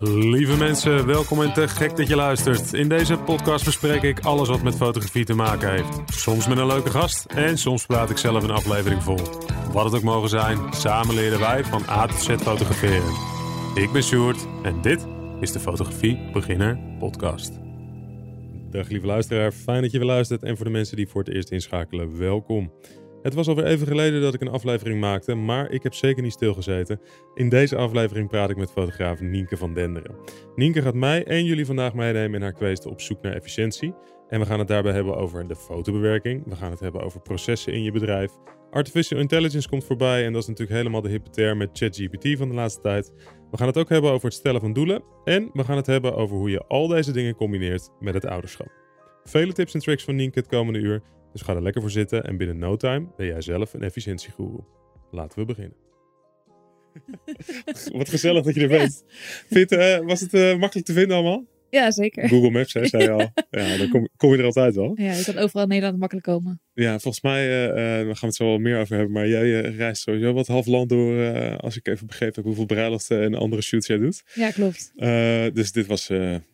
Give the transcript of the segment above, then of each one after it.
Lieve mensen, welkom en te gek dat je luistert. In deze podcast bespreek ik alles wat met fotografie te maken heeft. Soms met een leuke gast en soms praat ik zelf een aflevering vol. Wat het ook mogen zijn, samen leren wij van A tot Z fotograferen. Ik ben Sjoerd en dit is de Fotografie Beginner Podcast. Dag lieve luisteraar, fijn dat je weer luistert. En voor de mensen die voor het eerst inschakelen, welkom. Het was alweer even geleden dat ik een aflevering maakte, maar ik heb zeker niet stilgezeten. In deze aflevering praat ik met fotograaf Nienke van Denderen. Nienke gaat mij en jullie vandaag meenemen in haar kweesten op zoek naar efficiëntie. En we gaan het daarbij hebben over de fotobewerking. We gaan het hebben over processen in je bedrijf. Artificial intelligence komt voorbij en dat is natuurlijk helemaal de hippe met ChatGPT van de laatste tijd. We gaan het ook hebben over het stellen van doelen. En we gaan het hebben over hoe je al deze dingen combineert met het ouderschap. Vele tips en tricks van Nienke het komende uur. Dus ga er lekker voor zitten en binnen no time ben jij zelf een efficiëntiegoeroe. Laten we beginnen. Wat gezellig dat je er bent. Uh, was het uh, makkelijk te vinden allemaal? Ja, zeker. Google Maps, hè, zei je al. Ja, dan kom, kom, je er altijd wel. Ja, je kan overal in Nederland makkelijk komen. Ja, volgens mij, uh, daar gaan we het zo wel meer over hebben. Maar jij reist sowieso wat half land door, als ik even begrepen heb hoeveel bruiloften en andere shoots jij doet. Ja, klopt. dus dit was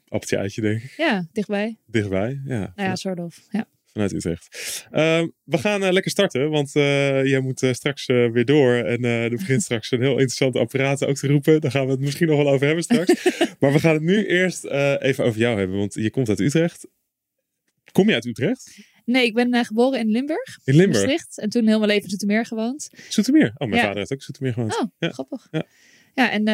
appeltje eitje, denk ik. Ja, dichtbij. Dichtbij, ja. Nou ja, soort of, ja vanuit Utrecht. Uh, we gaan uh, lekker starten, want uh, jij moet straks weer door. En er begint straks een heel interessant apparaat ook te roepen. Daar gaan we het misschien nog wel over hebben straks. maar we gaan het nu eerst even over jou hebben, want je komt uit Utrecht. Kom je uit Utrecht? Nee, ik ben geboren in Limburg. In Limburg? Maastricht, en toen heel mijn leven in Zoetermeer gewoond. Zoetermeer? Oh, mijn vader heeft ook Zoetermeer gewoond. Oh, ja. grappig. Ja. Ja, en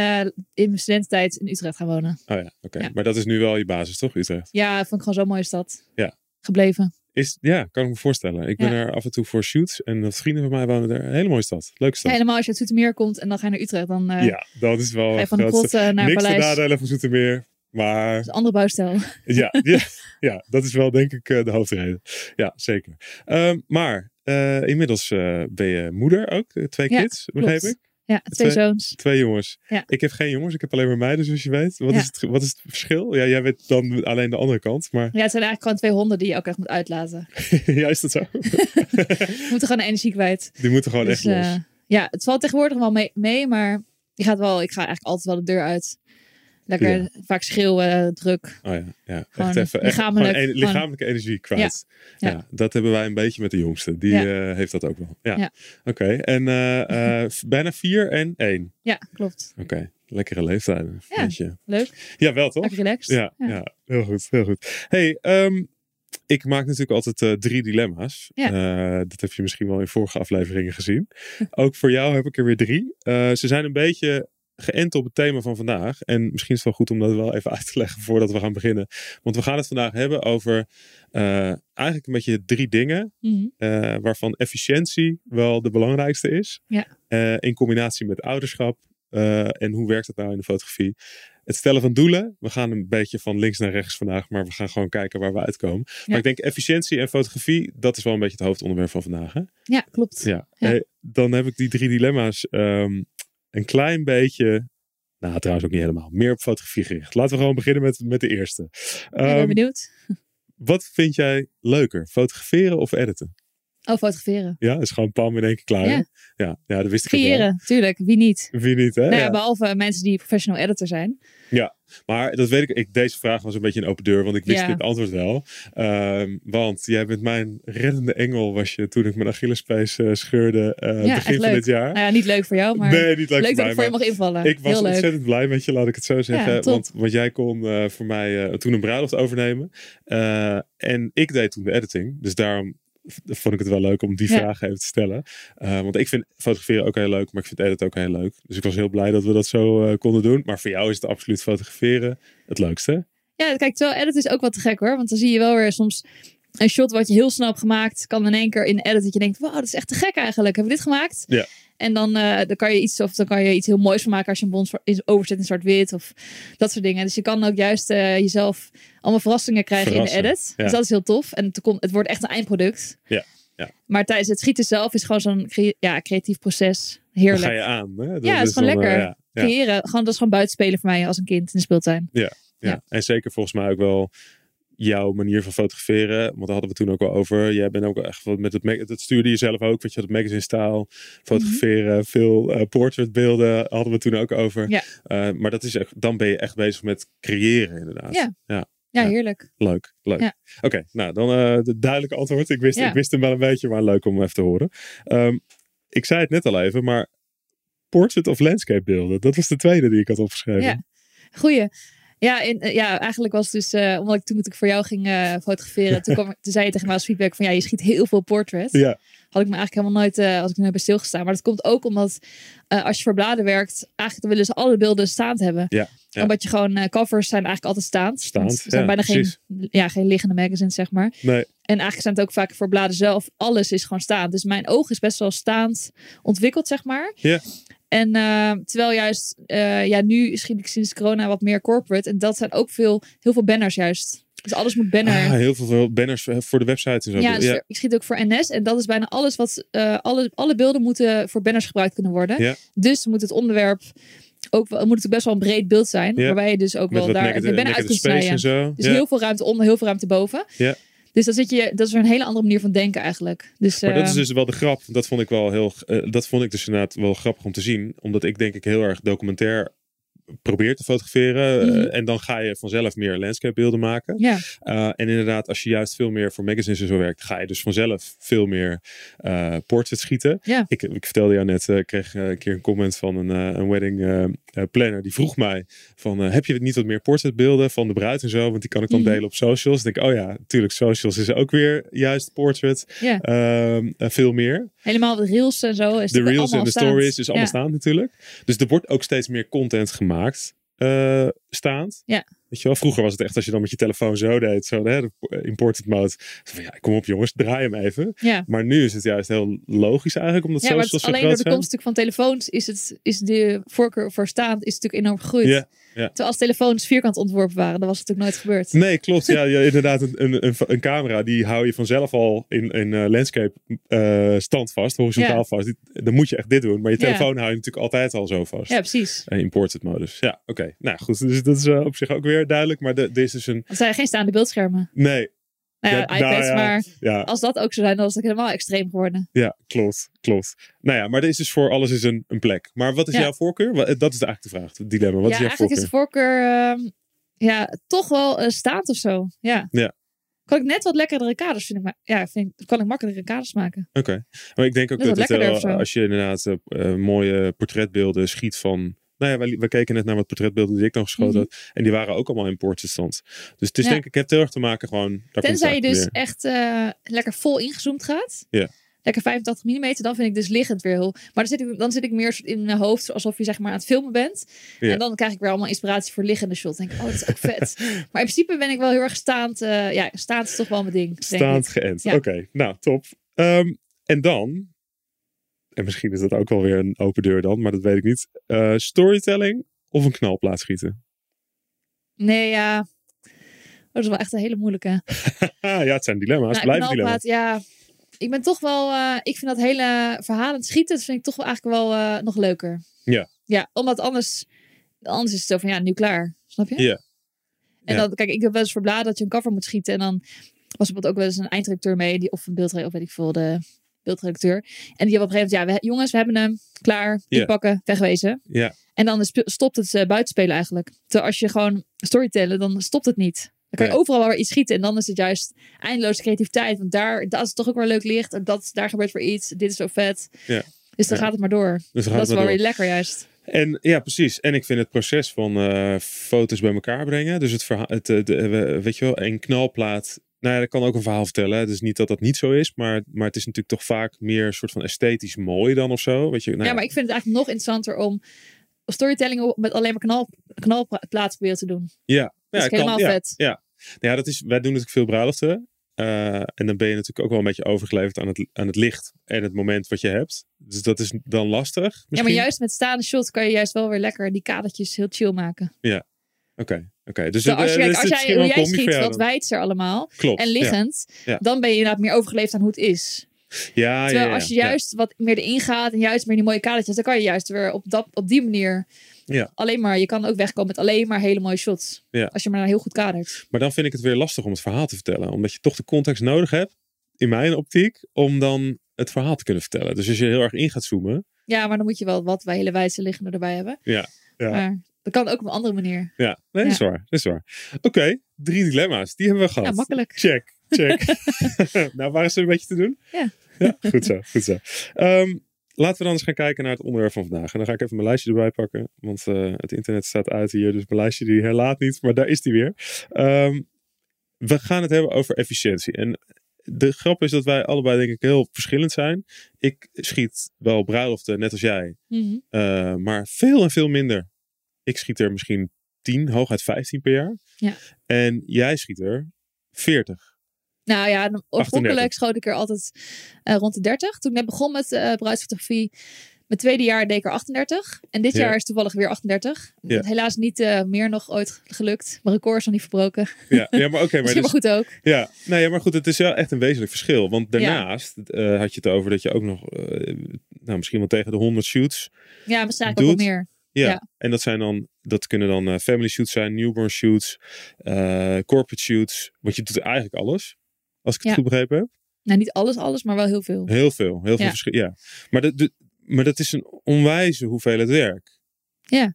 in mijn studententijd in Utrecht gaan wonen. Oh ja, oké. Okay. Maar dat is nu wel je basis, toch, Utrecht? Ja, vond ik gewoon zo'n mooie stad. Ja. Gebleven. Is, ja, kan ik me voorstellen. Ik ben er af en toe voor shoots. En dat vrienden van mij wonen er. Een hele mooie stad. Leuke stad. Ja, helemaal als je uit Zoetermeer komt en dan ga je naar Utrecht. Dan, uh, ja, dat is wel van de naar Niks Paleis. nadelen van Zoetermeer. Maar... Dat is een andere bouwstijl. Ja, ja, ja, dat is wel denk ik uh, de hoofdreden. Ja, zeker. Um, maar inmiddels ben je moeder ook. Twee kids, begreep ik. Ja, twee, twee, zoons. Twee jongens. Ja. Ik heb geen jongens, ik heb alleen maar meiden, zoals je weet. Wat, Ja. is, het, wat is het verschil? Ja, jij weet dan alleen de andere kant, maar Ja, het zijn eigenlijk gewoon twee honden die je ook echt moet uitlaten. ja, is dat zo? Je moet er gewoon energie kwijt. Die moeten gewoon Dus, echt los. eh, ja, het valt tegenwoordig wel mee, mee, maar je gaat wel, ik ga eigenlijk altijd wel de deur uit. Lekker Ja. vaak schreeuwen, druk. Oh ja, ja. Gewoon echt even echt lichamelijk, gewoon en- gewoon- lichamelijke energie kwijt. Ja. Ja. dat hebben wij een beetje met de jongste. Die eh, heeft dat ook wel. Ja. Oké, en eh, eh, bijna vier en één. Ja, klopt. Oké, lekkere leeftijden. Ja. Je. Leuk. ja wel toch? Lekker relaxed. Ja, ja. heel goed, heel goed. Hey, ehm, ik maak natuurlijk altijd drie dilemma's. Ja. Dat heb je misschien wel in vorige afleveringen gezien. Ook voor jou heb ik er weer drie. Ze zijn een beetje geënt op het thema van vandaag. En misschien is het wel goed om dat wel even uit te leggen voordat we gaan beginnen. Want we gaan het vandaag hebben over eh, eigenlijk een beetje drie dingen. Mhm. eh, waarvan efficiëntie wel de belangrijkste is. Ja. Eh, in combinatie met ouderschap. En hoe werkt dat nou in de fotografie? Het stellen van doelen. We gaan een beetje van links naar rechts vandaag, maar we gaan gewoon kijken waar we uitkomen. Maar ik denk efficiëntie en fotografie, dat is wel een beetje het hoofdonderwerp van vandaag. Hè? Ja, klopt. Ja. Ja. Dan heb ik die drie dilemma's ehm, een klein beetje, nou trouwens ook niet helemaal, meer op fotografie gericht. Laten we gewoon beginnen met, met de eerste. ik ben Ehm, benieuwd. wat vind jij leuker, fotograferen of editen? Oh, fotograferen. Ja, is gewoon pam in één keer klaar. Ja. Ja, ja, dat wist ik. Creëren, tuurlijk. Wie niet? Wie niet, hè? Nou ja, Ja. behalve mensen die professional editor zijn. Maar dat weet ik, ik. Deze vraag was een beetje een open deur, want ik wist Ja. dit antwoord wel. Ehm, want jij bent mijn reddende engel, was je toen ik mijn Achillespees eh, scheurde eh, Ja, begin van dit jaar. Nou ja, niet leuk voor jou, maar nee, niet leuk, leuk voor dat mij, ik voor je mag invallen. Ik was Heel leuk. ontzettend blij met je, laat ik het zo zeggen. Ja, want, want jij kon eh, voor mij toen een bruiloft overnemen. En ik deed toen de editing. Dus daarom vond ik het wel leuk om die Ja. vraag even te stellen. Eh, want ik vind fotograferen ook heel leuk, maar ik vind editen ook heel leuk. Dus ik was heel blij dat we dat zo eh, konden doen. Maar voor jou is het absoluut fotograferen het leukste. Ja, kijk, terwijl edit is ook wat te gek hoor. Want dan zie je wel weer soms een shot wat je heel snel hebt gemaakt. Kan in één keer in edit dat je denkt, wauw, dat is echt te gek eigenlijk. Hebben we dit gemaakt? Ja. En dan, eh, dan kan je iets of dan kan je iets heel moois van maken als je een bond overzet in zwart-wit of dat soort dingen. Dus je kan ook juist eh, jezelf allemaal verrassingen krijgen in de edit. ja. Dus dat is heel tof. En het, komt, het wordt echt een eindproduct. Ja, ja. Maar tijdens het schieten zelf is gewoon zo'n ja, creatief proces. Dan Heerlijk. ga je aan. Hè? Dat Ja, het is gewoon dan, eh, lekker. Creëren. Gewoon, dat is gewoon buitenspelen voor mij als een kind in de speeltuin. Ja, Ja. en zeker volgens mij ook wel jouw manier van fotograferen, want daar hadden we toen ook wel over. Jij bent ook echt met het, dat stuurde je zelf ook, weet je, het magazine style, fotograferen, veel eh, portraitbeelden hadden we toen ook over. Mhm. Ja. Eh, maar dat is echt, dan ben je echt bezig met creëren inderdaad. Ja. ja. Heerlijk. Leuk, leuk. Oké, nou dan eh de duidelijke antwoord. Ik wist, ik wist hem wel een beetje, maar leuk om even te horen. Ehm, ik zei het net al even, maar portrait of landscape beelden, dat was de tweede die ik had opgeschreven. Ja. Goeie. Ja, in, eh, ja, eigenlijk was het dus, eh, omdat ik toen ik voor jou ging eh, fotograferen, toen, kwam, toen zei je tegen mij als feedback van ja, je schiet heel veel portrait. Ja, Had ik me eigenlijk helemaal nooit, eh als ik nooit bij stilgestaan. Maar dat komt ook omdat als je voor bladen werkt, eigenlijk willen ze alle beelden staand hebben. ja, ja. Omdat je gewoon, covers zijn eigenlijk altijd staand. Staand, Want Er zijn ja, bijna geen, ja, geen liggende magazines, zeg maar. nee, En eigenlijk zijn het ook vaak voor bladen zelf, alles is gewoon staand. Dus mijn oog is best wel staand ontwikkeld, zeg maar. Ja. En eh, terwijl juist, eh, ja, nu schiet ik sinds corona wat meer corporate. En dat zijn ook veel, heel veel banners juist. Dus alles moet banner. Ah, heel veel banners voor de website en zo. ja, dus ja. ik schiet ook voor NS. En dat is bijna alles wat, eh, alle, alle beelden moeten voor banners gebruikt kunnen worden. Ja. Dus moet het onderwerp ook wel, moet het best wel een breed beeld zijn. Ja. Waarbij je dus ook Met wel daar je banner uit kunt snijden. en zo. Dus ja. heel veel ruimte onder, heel veel ruimte boven. Ja. Dus dan zit je, dat is een hele andere manier van denken eigenlijk. Dus, Maar dat is dus wel de grap. Dat vond ik wel heel. eh, dat vond ik dus inderdaad wel grappig om te zien. Omdat ik denk ik heel erg documentair probeer te fotograferen. eh, Mhm. en dan ga je vanzelf meer landscape beelden maken. ja, Uh, en inderdaad, als je juist veel meer voor magazines en zo werkt, ga je dus vanzelf veel meer uh, portraits schieten. Ja. Ik, ik vertelde jou net, ik kreeg een keer een comment van een, een wedding planner. Die vroeg mij van, heb je niet wat meer portraitbeelden van de bruid en zo? Want die kan ik dan Mhm. delen op socials. Dan denk ik, oh ja, natuurlijk, socials is ook weer juist portrait. ja. Uh, veel meer. helemaal de reels en zo. Is De reels en de stories is allemaal Ja. staand natuurlijk. Dus er wordt ook steeds meer content gemaakt uh, staand. Ja. Weet je wel, vroeger was het echt als je dan met je telefoon zo deed, zo hè, de imported mode. Van, ja, kom op jongens, draai hem even. Ja. Maar nu is het juist heel logisch eigenlijk, omdat Ja, maar het alleen door de komst van telefoons is, het, is de voorkeur voor staand is natuurlijk enorm gegroeid. Ja, ja. Terwijl als telefoons vierkant ontworpen waren, dan was het natuurlijk nooit gebeurd. Nee, klopt. Ja, ja inderdaad. Een, een, een, een camera die hou je vanzelf al in, in uh, landscape uh, stand vast, horizontaal Ja. vast. Dan moet je echt dit doen. Maar je telefoon hou je natuurlijk altijd al zo vast. Ja, precies. Uh, imported modus. Ja, oké. Nou goed, dus dat is uh, op zich ook weer duidelijk. Maar dit is dus een... Want het zijn geen staande beeldschermen. Nee. Nou ja, Ja, iPads, nou ja, maar Ja, als dat ook zou zijn, dan is het helemaal extreem geworden. ja, klopt. Klopt. Nou ja, maar er is dus voor alles is een, een plek. Maar wat is jouw voorkeur? Wa- Dat is eigenlijk de vraag, het dilemma. Wat is jouw eigenlijk is de voorkeur ehm, ja, toch wel eh, staand of zo. Ja. Ja. Kan ik net wat lekkerdere kaders vinden. Maar ja, vind, ik- kan ik makkelijkere kaders maken. Oké. Maar ik denk ook Dat het, zo. als je inderdaad eh, eh, mooie portretbeelden schiet van... Nou ja, wij, wij keken net naar wat portretbeelden die ik dan geschoten Mhm. had. En die waren ook allemaal in portraitstand. Dus het is Ja. denk ik, het heel erg te maken gewoon... Tenzij je dus weer. echt eh, lekker vol ingezoomd gaat. Ja. Lekker 85 mm, dan vind ik dus liggend weer heel. Maar dan zit ik, dan zit ik meer in mijn hoofd alsof je zeg maar aan het filmen bent. Ja. En dan krijg ik weer allemaal inspiratie voor liggende shots. Dan denk ik, oh, dat is ook vet. maar in principe ben ik wel heel erg staand. eh, ja, staand is toch wel mijn ding. Staand geënt. Ja. Oké, nou top. Ehm, en dan... En misschien is dat ook wel weer een open deur dan, maar dat weet ik niet. Eh, storytelling of een knalplaat schieten? Nee, ja. Oh, dat is wel echt een hele moeilijke. Ja, het zijn dilemma's. Nou, blijven dilemma's. ja. Ik ben toch wel. eh, ik vind dat hele verhalend schieten. Dat vind ik toch wel eigenlijk wel eh, nog leuker. Ja. Ja, omdat anders. Anders is het zo van ja, nu klaar. Snap je? Ja. En Ja. dan, kijk, ik heb wel eens voor bladen dat je een cover moet schieten. En dan was er bijvoorbeeld ook wel eens een eindredacteur mee. Die, of een beeldredacteur, of weet ik veel, de beeldredacteur. En die op een gegeven moment, ja, we, jongens, we hebben hem. Klaar. Ja. Inpakken, wegwezen. Ja, En dan is- stopt het uh, buitenspelen eigenlijk. Terwijl als je gewoon storytellen, dan stopt het niet. Dan kan je overal wel weer iets schieten. En dan is het juist eindeloze creativiteit. Want daar dat is toch ook weer leuk licht. En dat, daar gebeurt weer iets. Dit is zo vet. Ja. Dus dan Ja. gaat het maar door. dus dat is wel door. weer lekker juist. En ja, precies. En ik vind het proces van eh, foto's bij elkaar brengen. Dus het verhaal, het, eh, de, weet je wel, een knalplaat. Nou ja, dat kan ook een verhaal vertellen. hè. Dus niet dat dat niet zo is, maar, maar het is natuurlijk toch vaak meer een soort van esthetisch mooi dan of zo. Weet je, nou ja, maar ik vind het eigenlijk nog interessanter om storytelling met alleen maar knal, knalplaats proberen te doen. ja, Dat ja, is kan, helemaal ja, vet. Ja. ja, dat is, wij doen natuurlijk veel bruiloften. Eh, en dan ben je natuurlijk ook wel een beetje overgeleverd aan het, aan het licht en het moment wat je hebt. Dus dat is dan lastig. Ja, Misschien? maar juist met staande shots kan je juist wel weer lekker die kadertjes heel chill maken. Oké, oké. Dus, als, eh, je, dus als jij, hoe jij schiet, wat wijdser allemaal. Klopt. En liggend, Ja. dan ben je inderdaad meer overgeleefd aan hoe het is. Ja, Terwijl ja, als je juist wat meer erin gaat en juist meer die mooie kadertjes, dan kan je juist weer op, dat, op die manier Ja. alleen maar, je kan ook wegkomen met alleen maar hele mooie shots. Ja. Als je maar heel goed kadert. Maar dan vind ik het weer lastig om het verhaal te vertellen. Omdat je toch de context nodig hebt, in mijn optiek, om dan het verhaal te kunnen vertellen. Dus als je heel erg in gaat zoomen. Ja, maar dan moet je wel wat bij hele wijze liggende erbij hebben. Ja, ja. Maar dat kan ook op een andere manier. Ja, nee, dat is waar. Is waar. Oké, drie dilemma's. Die hebben we gehad. Ja, makkelijk. Check, check. nou, waren ze een beetje te doen? Ja. Ja, goed zo, goed zo. Ehm, laten we dan eens gaan kijken naar het onderwerp van vandaag. En dan ga ik even mijn lijstje erbij pakken. Want eh, het internet staat uit hier, dus mijn lijstje die herlaat niet. Maar daar is die weer. Ehm, we gaan het hebben over efficiëntie. En de grap is dat wij allebei denk ik heel verschillend zijn. Ik schiet wel bruiloften, net als jij. Mhm. eh, maar veel en veel minder. Ik schiet er misschien 10, hooguit 15 per jaar. Ja. En jij schiet er 40. Nou ja, dan- 38. oorspronkelijk schoot ik er altijd eh, rond de 30. Toen ik net begon met eh bruidsfotografie, mijn tweede jaar deed ik er 38. En dit Ja. jaar is toevallig weer 38. Ja. Helaas niet eh, meer nog ooit gelukt. Mijn record is nog niet verbroken. Ja, ja maar oké. maar dus, maar goed ook. ja, nee, ja, maar goed, het is wel echt een wezenlijk verschil. Want daarnaast had je het over dat je ook nog, nou, misschien wel tegen de 100 shoots. Ja, misschien ook wel meer. Ja. Ja. En dat zijn dan, dat kunnen dan eh, family shoots zijn, newborn shoots, eh, corporate shoots. Want je doet eigenlijk alles. Als ik het Ja. goed begrepen heb. Nou, niet alles, alles, maar wel heel veel. Heel veel, heel veel Ja. verschil. Ja. Maar, de- maar dat is een onwijze hoeveelheid werk. Ja.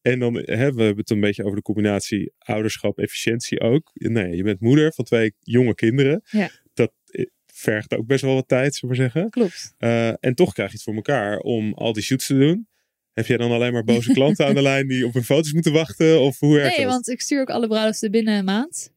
En dan hè, we hebben het een beetje over de combinatie ouderschap, efficiëntie ook. Nee, je bent moeder van twee jonge kinderen. Ja. Dat eh, vergt ook best wel wat tijd, zullen we maar zeggen. Klopt. En toch krijg je het voor elkaar om al die shoots te doen. Heb jij dan alleen maar boze klanten aan de lijn die op hun foto's moeten wachten? Of hoe werkt Nee, dat? want ik stuur ook alle bruiloften binnen een maand.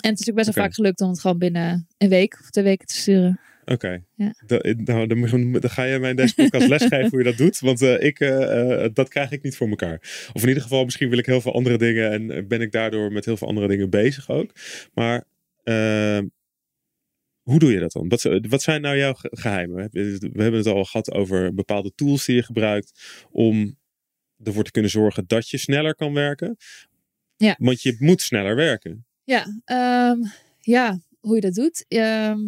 En het is ook best wel vaak gelukt om het gewoon binnen een week of twee weken te sturen. Oké. Ja. Da- Nou, dan, ga jij mij in deze podcast lesgeven hoe je dat doet. Want eh, ik, eh, eh, dat krijg ik niet voor elkaar. Of in ieder geval, misschien wil ik heel veel andere dingen. En eh, ben ik daardoor met heel veel andere dingen bezig ook. Maar eh, hoe doe je dat dan? Wat, wat zijn nou jouw ge- geheimen? We hebben het al gehad over bepaalde tools die je gebruikt. Om ervoor te kunnen zorgen dat je sneller kan werken. Ja. Want je moet sneller werken. Ja, ehm, ja, hoe je dat doet. Ehm,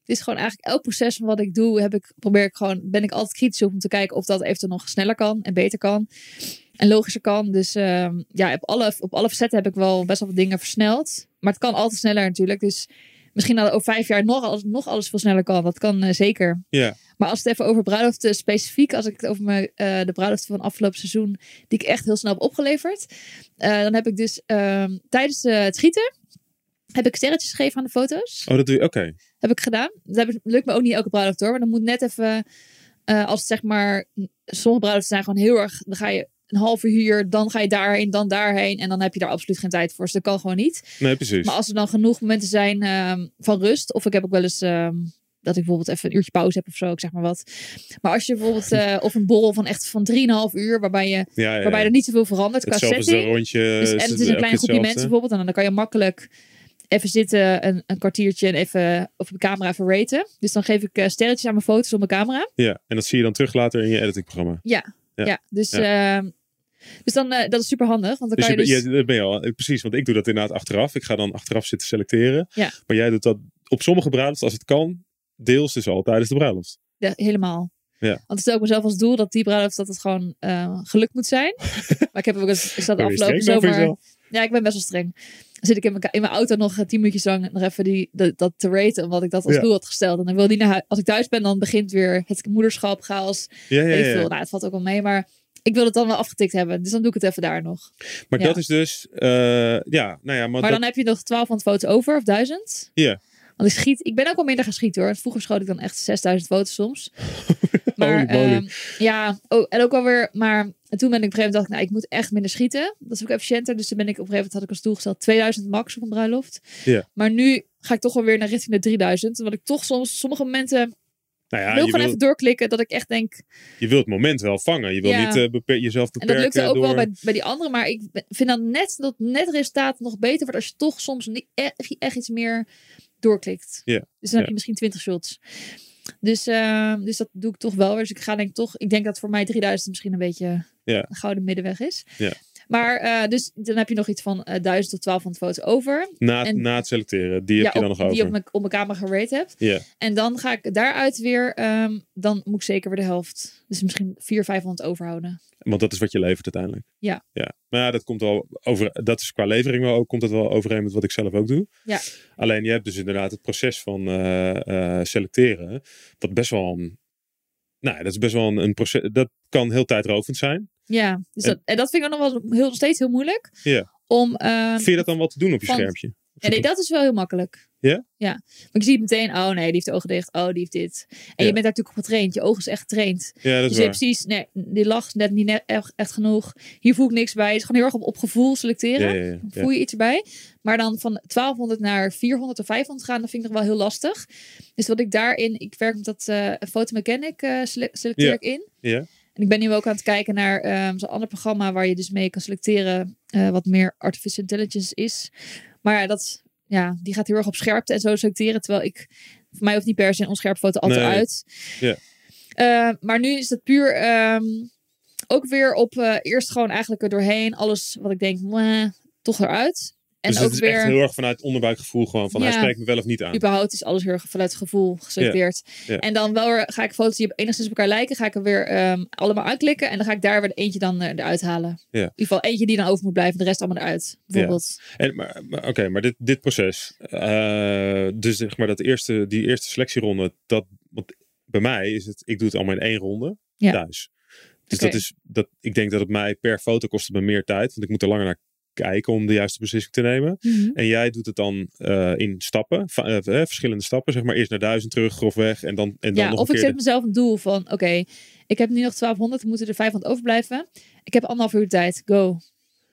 het is gewoon eigenlijk elk proces van wat ik doe, heb ik, probeer ik gewoon, ben ik altijd kritisch op om te kijken of dat eventueel nog sneller kan en beter kan. En logischer kan. Dus ehm, ja, op alle, op alle facetten heb ik wel best wel wat dingen versneld. Maar het kan altijd sneller natuurlijk. Dus misschien dat over vijf jaar nog alles, nog alles veel sneller kan. Dat kan eh, zeker. Ja, Maar als het even over bruiloften specifiek, als ik het over mijn, eh, de bruiloften van afgelopen seizoen, die ik echt heel snel heb opgeleverd, eh, dan heb ik dus ehm, tijdens eh, het schieten, heb ik sterretjes gegeven aan de foto's. oh dat doe je, oké. Heb ik gedaan. Dat heb lukt me ook niet elke bruiloft hoor, maar dan moet net even, eh, als het zeg maar, sommige bruiloften zijn gewoon heel erg, dan ga je een half uur dan ga je daarheen, dan daarheen en dan heb je daar absoluut geen tijd voor. Dus dat kan gewoon niet. Nee, precies. Maar als er dan genoeg momenten zijn ehm, van rust, of ik heb ook wel eens ehm, dat ik bijvoorbeeld even een uurtje pauze heb of zo, ik zeg maar wat. Maar als je bijvoorbeeld, eh, of een borrel van echt van 3,5 uur, waarbij, je, ja, ja, ja. waarbij er niet zoveel verandert qua setting. rondje. Dus, en het is een klein groepje mensen bijvoorbeeld, en dan kan je makkelijk even zitten, een, een kwartiertje en even op de camera even raten. Dus dan geef ik eh, sterretjes aan mijn foto's op mijn camera. Ja, en dat zie je dan terug later in je editingprogramma. Ja, Ja. ja. dus, ehm, dus dan, eh, dat is super handig, want dan Dus kan je, je dus... je, ben je al. eh, Precies, want ik doe dat inderdaad achteraf. Ik ga dan achteraf zitten selecteren. Ja. Maar jij doet dat op sommige bruiloften, als het kan, deels dus al tijdens de bruiloft. Ja, helemaal. Ja. Want ik stel ook mezelf als doel dat die bruiloft dat het gewoon eh, gelukt moet zijn. maar ik heb ook eens, is dat je afgelopen zomer. Ja, ik ben best wel streng. Dan zit ik in mijn, in mijn auto nog tien minuutjes lang nog even die, dat, dat te raten, omdat ik dat als Ja. doel had gesteld. En dan wil die naar huis. Als ik thuis ben, dan begint weer het moederschap, chaos. Ja, ja, ik ja. veel. Nou, het valt ook wel mee, maar ik wil het dan wel afgetikt hebben. Dus dan doe ik het even daar nog. Maar Ja. dat is dus, eh, ja, nou ja, maar, Maar dat, dan heb je nog 1200 foto's over, of 1000. Ja. Want ik schiet, ik ben ook wel minder gaan schieten hoor. Vroeger schoot ik dan echt 6000 foto's soms. maar ehm, ja, oh, en ook wel weer, maar en toen ben ik op een gegeven moment dacht ik, nou, ik moet echt minder schieten. Dat is ook efficiënter. Dus toen ben ik op een gegeven moment had ik als doel gesteld 2000 max op een bruiloft. Ja. Maar nu ga ik toch wel weer naar richting de 3000. Want ik toch soms sommige momenten nou ja, wil je gewoon wil, even doorklikken dat ik echt denk. je wil het moment wel vangen. Je wil Ja. niet eh, beper- jezelf En beperken dat lukte ook door... wel bij, bij die andere. Maar ik vind dan net dat net resultaat nog beter wordt als je toch soms niet echt, echt iets meer doorklikt. Ja. Dus dan heb je misschien 20 shots. Dus, eh, dus dat doe ik toch wel. Dus ik ga denk ik toch. Ik denk dat voor mij 3000 misschien een beetje Ja. een gouden middenweg is. Ja. Maar uh, dus dan heb je nog iets van uh, 1000 tot 1200 foto's over. Na, en, na het selecteren, die heb je dan op, nog over. Die op mijn, op mijn camera gerate heb. Ja. En dan ga ik daaruit weer, um, dan moet ik zeker weer de helft. Dus misschien 400, 500 overhouden. Want dat is wat je levert uiteindelijk. Ja. ja. Maar ja, dat komt wel over. Dat is qua levering wel ook, komt dat wel overeen met wat ik zelf ook doe. Ja. Alleen je hebt dus inderdaad het proces van uh, uh, selecteren. Wat best wel een. Nou, dat is best wel een, een proces. Dat kan heel tijdrovend zijn. Ja, dus dat, en dat vind ik nog wel heel, nog steeds heel moeilijk. Ja. Om, uh, Vind je dat dan wel te doen op je van, schermpje? Ja, nee, dat is wel heel makkelijk. Ja? Ja. Maar je ziet meteen, oh nee, die heeft de ogen dicht. Oh, die heeft dit. En Ja. je bent daar natuurlijk op getraind. Je oog is echt getraind. Ja, dat is Dus je waar. hebt precies, nee, die lach net niet net echt, echt genoeg. Hier voel ik niks bij. Het is gewoon heel erg op, op gevoel selecteren. Ja, ja, ja. Voel je iets erbij. Maar dan van 1200 naar 400 of 500 gaan, dat vind ik nog wel heel lastig. Dus wat ik daarin, ik werk met dat uh, Photomechanic uh, sele selecteer Ja. ik in. Ja. En ik ben nu ook aan het kijken naar um, zo'n ander programma waar je dus mee kan selecteren uh, wat meer artificial intelligence is. Maar ja, dat, ja, die gaat heel erg op scherpte en zo selecteren. Terwijl ik, voor mij hoeft niet per se een onscherpe foto altijd Nee. uit. Ja. Uh, maar nu is het puur um, ook weer op uh, eerst gewoon eigenlijk er doorheen. Alles wat ik denk, toch eruit. En dus ook het is weer, echt heel erg vanuit onderbuikgevoel gewoon van Ja. hij spreekt me wel of niet aan. überhaupt is alles heel erg vanuit het gevoel. Ja. En dan wel weer, ga ik foto's die op enigszins op elkaar lijken, ga ik er weer um, allemaal aanklikken. En dan ga ik daar weer eentje dan uh, eruit halen. In ieder geval eentje die dan over moet blijven, de rest allemaal eruit. Bijvoorbeeld. En, maar, maar Oké, maar dit, dit proces, uh, dus zeg maar dat eerste, die eerste selectieronde, dat, want bij mij is het, ik doe het allemaal in één ronde thuis. Dus dat is, dat, ik denk dat het mij per foto kost het me meer tijd, want ik moet er langer naar kijken om de juiste beslissing te nemen. Mhm. En jij doet het dan uh, in stappen, va- uh, verschillende stappen, zeg maar. Eerst naar duizend terug, grofweg, en dan, en dan Ja, nog of een ik keer... zet mezelf een doel van, oké, ik heb nu nog 1200, er moeten er 500 overblijven. Ik heb anderhalf uur tijd, go.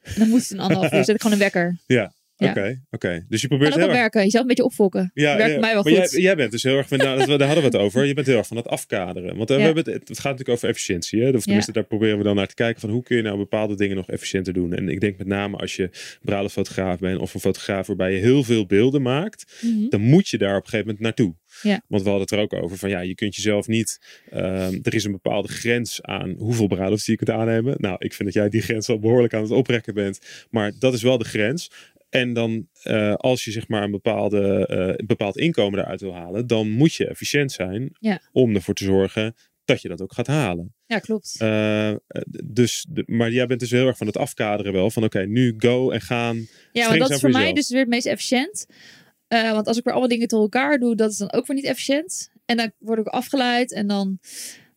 En dan moet het in anderhalf uur, zet ik gewoon een wekker. de- Ja. oké, oké. Dus je probeert heel erg... werken, jezelf een beetje opfokken. Ja, werkt ja, mij wel maar goed. Jij, jij bent dus heel erg, van, nou, dat, daar hadden we het over. Je bent heel erg van het afkaderen. Want uh, we hebben het, het gaat natuurlijk over efficiëntie. Hè? Of tenminste, daar proberen we dan naar te kijken van hoe kun je nou bepaalde dingen nog efficiënter doen. En ik denk met name als je bruiloftfotograaf bent of een fotograaf waarbij je heel veel beelden maakt, Mhm. dan moet je daar op een gegeven moment naartoe. Ja. Want we hadden het er ook over van ja, je kunt jezelf niet. ehm, er is een bepaalde grens aan hoeveel bruiloften je kunt aannemen. Nou, ik vind dat jij die grens al behoorlijk aan het oprekken bent. Maar dat is wel de grens. En dan, uh, als je zeg maar een, bepaalde, uh, een bepaald inkomen eruit wil halen, dan moet je efficiënt zijn Ja. om ervoor te zorgen dat je dat ook gaat halen. Ja, klopt. Uh, dus, de, maar jij bent dus heel erg van het afkaderen wel. Van oké, okay, nu go en gaan. Ja, want dat is voor mij dus weer het meest efficiënt. Uh, want als ik weer allemaal dingen door elkaar doe, dat is dan ook weer niet efficiënt. En dan word ik geleid en dan,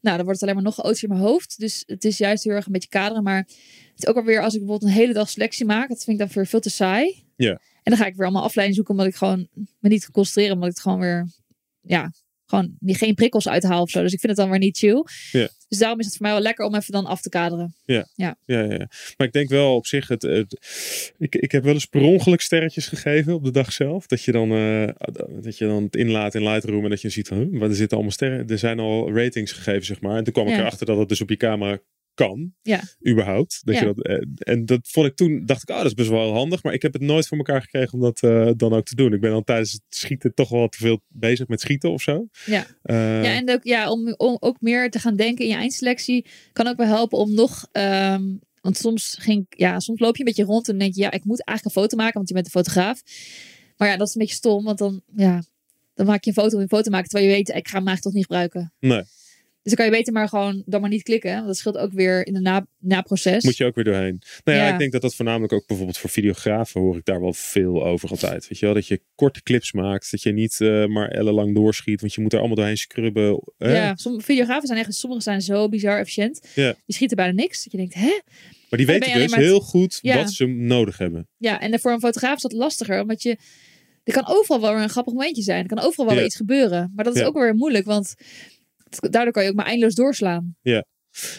nou, dan wordt het alleen maar nog chaotisch in mijn hoofd. Dus het is juist heel erg een beetje kaderen. Maar het is ook alweer als ik bijvoorbeeld een hele dag selectie maak, dat vind ik dan weer veel te saai. Ja. En dan ga ik weer allemaal afleiding zoeken, omdat ik gewoon me niet kan concentreren, omdat ik het gewoon weer, ja, gewoon niet, geen prikkels uithaal of zo. Dus ik vind het dan weer niet chill. Ja. Dus daarom is het voor mij wel lekker om even dan af te kaderen. Ja. Ja. Ja, ja, ja. Maar ik denk wel op zich, het, het, ik, ik heb wel eens per ongeluk sterretjes gegeven op de dag zelf. Dat je dan, uh, dat je dan het inlaat in Lightroom en dat je ziet van, huh, er zitten allemaal sterren. Er zijn al ratings gegeven, zeg maar. En toen kwam ik Ja. erachter dat het dus op je camera kan. Ja. Überhaupt. Dat Ja. je dat, en, en dat vond ik toen, dacht ik, oh, dat is best wel handig. Maar ik heb het nooit voor elkaar gekregen om dat uh, dan ook te doen. Ik ben al tijdens het schieten toch wel te veel bezig met schieten of zo. Ja. Uh, Ja, en ook, ja, om, om ook meer te gaan denken in je eindselectie kan ook wel helpen om nog. ehm, want soms, ging, ja, soms loop je een beetje rond en denk je, ja, ik moet eigenlijk een foto maken, want je bent een fotograaf. Maar ja, dat is een beetje stom, want dan, ja, dan maak je een foto om een foto te maken, terwijl je weet, ik ga hem eigenlijk toch niet gebruiken. Nee. Dus dan kan je beter maar gewoon dan maar niet klikken. Want dat scheelt ook weer in de na, na-proces. Moet je ook weer doorheen. Nou ja, Ja. ik denk dat dat voornamelijk ook bijvoorbeeld voor videografen hoor ik daar wel veel over altijd. Weet je wel, dat je korte clips maakt. Dat je niet eh, maar ellenlang doorschiet. Want je moet er allemaal doorheen scrubben. hè? Ja, sommige videografen zijn echt, sommige zijn zo bizar efficiënt. Ja. Die schieten bijna niks. Dat je denkt, hè? Maar die weten dus heel goed Ja. wat ze nodig hebben. Ja, en voor een fotograaf is dat lastiger, omdat je. Er kan overal wel weer een grappig momentje zijn. Er kan overal wel Ja. weer iets gebeuren. Maar dat is Ja. ook weer moeilijk, want daardoor kan je ook maar eindeloos doorslaan.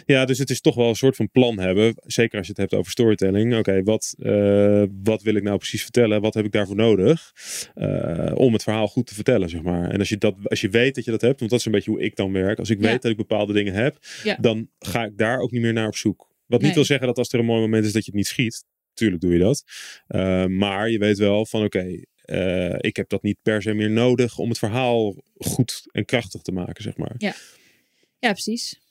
Ja, dus het is toch wel een soort van plan hebben. Zeker als je het hebt over storytelling. Oké, wat, eh, wat wil ik nou precies vertellen? Wat heb ik daarvoor nodig? eh, om het verhaal goed te vertellen, zeg maar. En als je, dat, als je weet dat je dat hebt, want dat is een beetje hoe ik dan werk. Als ik Ja. weet dat ik bepaalde dingen heb, Ja. dan ga ik daar ook niet meer naar op zoek. Wat niet wil zeggen dat als er een mooi moment is dat je het niet schiet. Tuurlijk doe je dat. Eh, maar je weet wel van oké, eh, ik heb dat niet per se meer nodig om het verhaal goed en krachtig te maken, zeg maar. Ja, precies.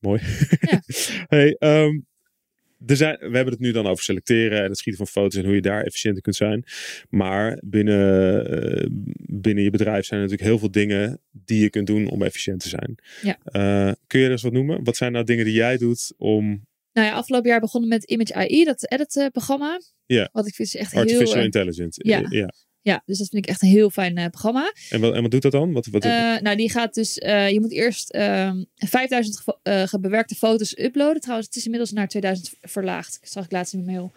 Mooi. Ja. hey, ehm, er zijn, we hebben het nu dan over selecteren en het schieten van foto's en hoe je daar efficiënter kunt zijn. Maar binnen, eh, binnen je bedrijf zijn er natuurlijk heel veel dingen die je kunt doen om efficiënt te zijn. Ja. Eh, kun je er eens wat noemen? Wat zijn nou dingen die jij doet om Nou ja, afgelopen jaar begonnen met Image AI, dat edit-programma. Ja. Wat ik vind is echt artificial heel... eh, intelligence? ja. ja. ja, dus dat vind ik echt een heel fijn eh, programma. En, wat, en wat doet dat dan? Wat, wat, Eh, nou, die gaat dus... eh, je moet eerst ehm 5000 gevo- eh, gebewerkte foto's uploaden. Trouwens, het is inmiddels naar 2000 verlaagd. Zag ik laatst in mijn mail.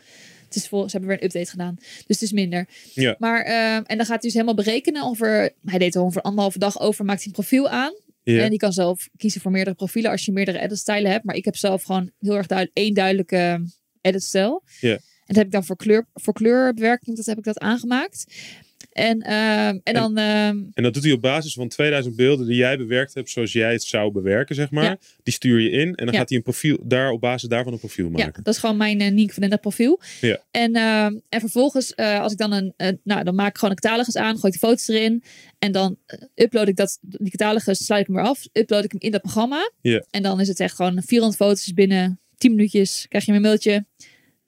Het is vol, ze hebben weer een update gedaan. Dus het is minder. Ja. Maar, ehm, en dan gaat hij dus helemaal berekenen. Over, hij deed er ongeveer anderhalve dag over. Maakt hij een profiel aan. En die kan zelf kiezen voor meerdere profielen als je meerdere editstijlen hebt. Maar ik heb zelf gewoon heel erg duidelijk één duidelijke editstijl. Ja. En dat heb ik dan voor, kleur, voor kleurbewerking, dat heb ik dat aangemaakt. En, ehm, en dan, ehm, En dat doet hij op basis van 2000 beelden die jij bewerkt hebt zoals jij het zou bewerken, zeg maar. Ja. Die stuur je in en dan Ja. gaat hij een profiel, daar op basis daarvan een profiel ja, maken. dat is gewoon mijn uh, Nienke van den profiel. Ja. En, ehm, en vervolgens, eh, als ik dan een, eh, nou, dan maak ik gewoon een catalogus aan, gooi ik de foto's erin. En dan eh, upload ik dat, die catalogus, sluit ik hem weer af, upload ik hem in dat programma. Ja. En dan is het echt gewoon 400 foto's binnen 10 minuutjes. Krijg je mijn mailtje.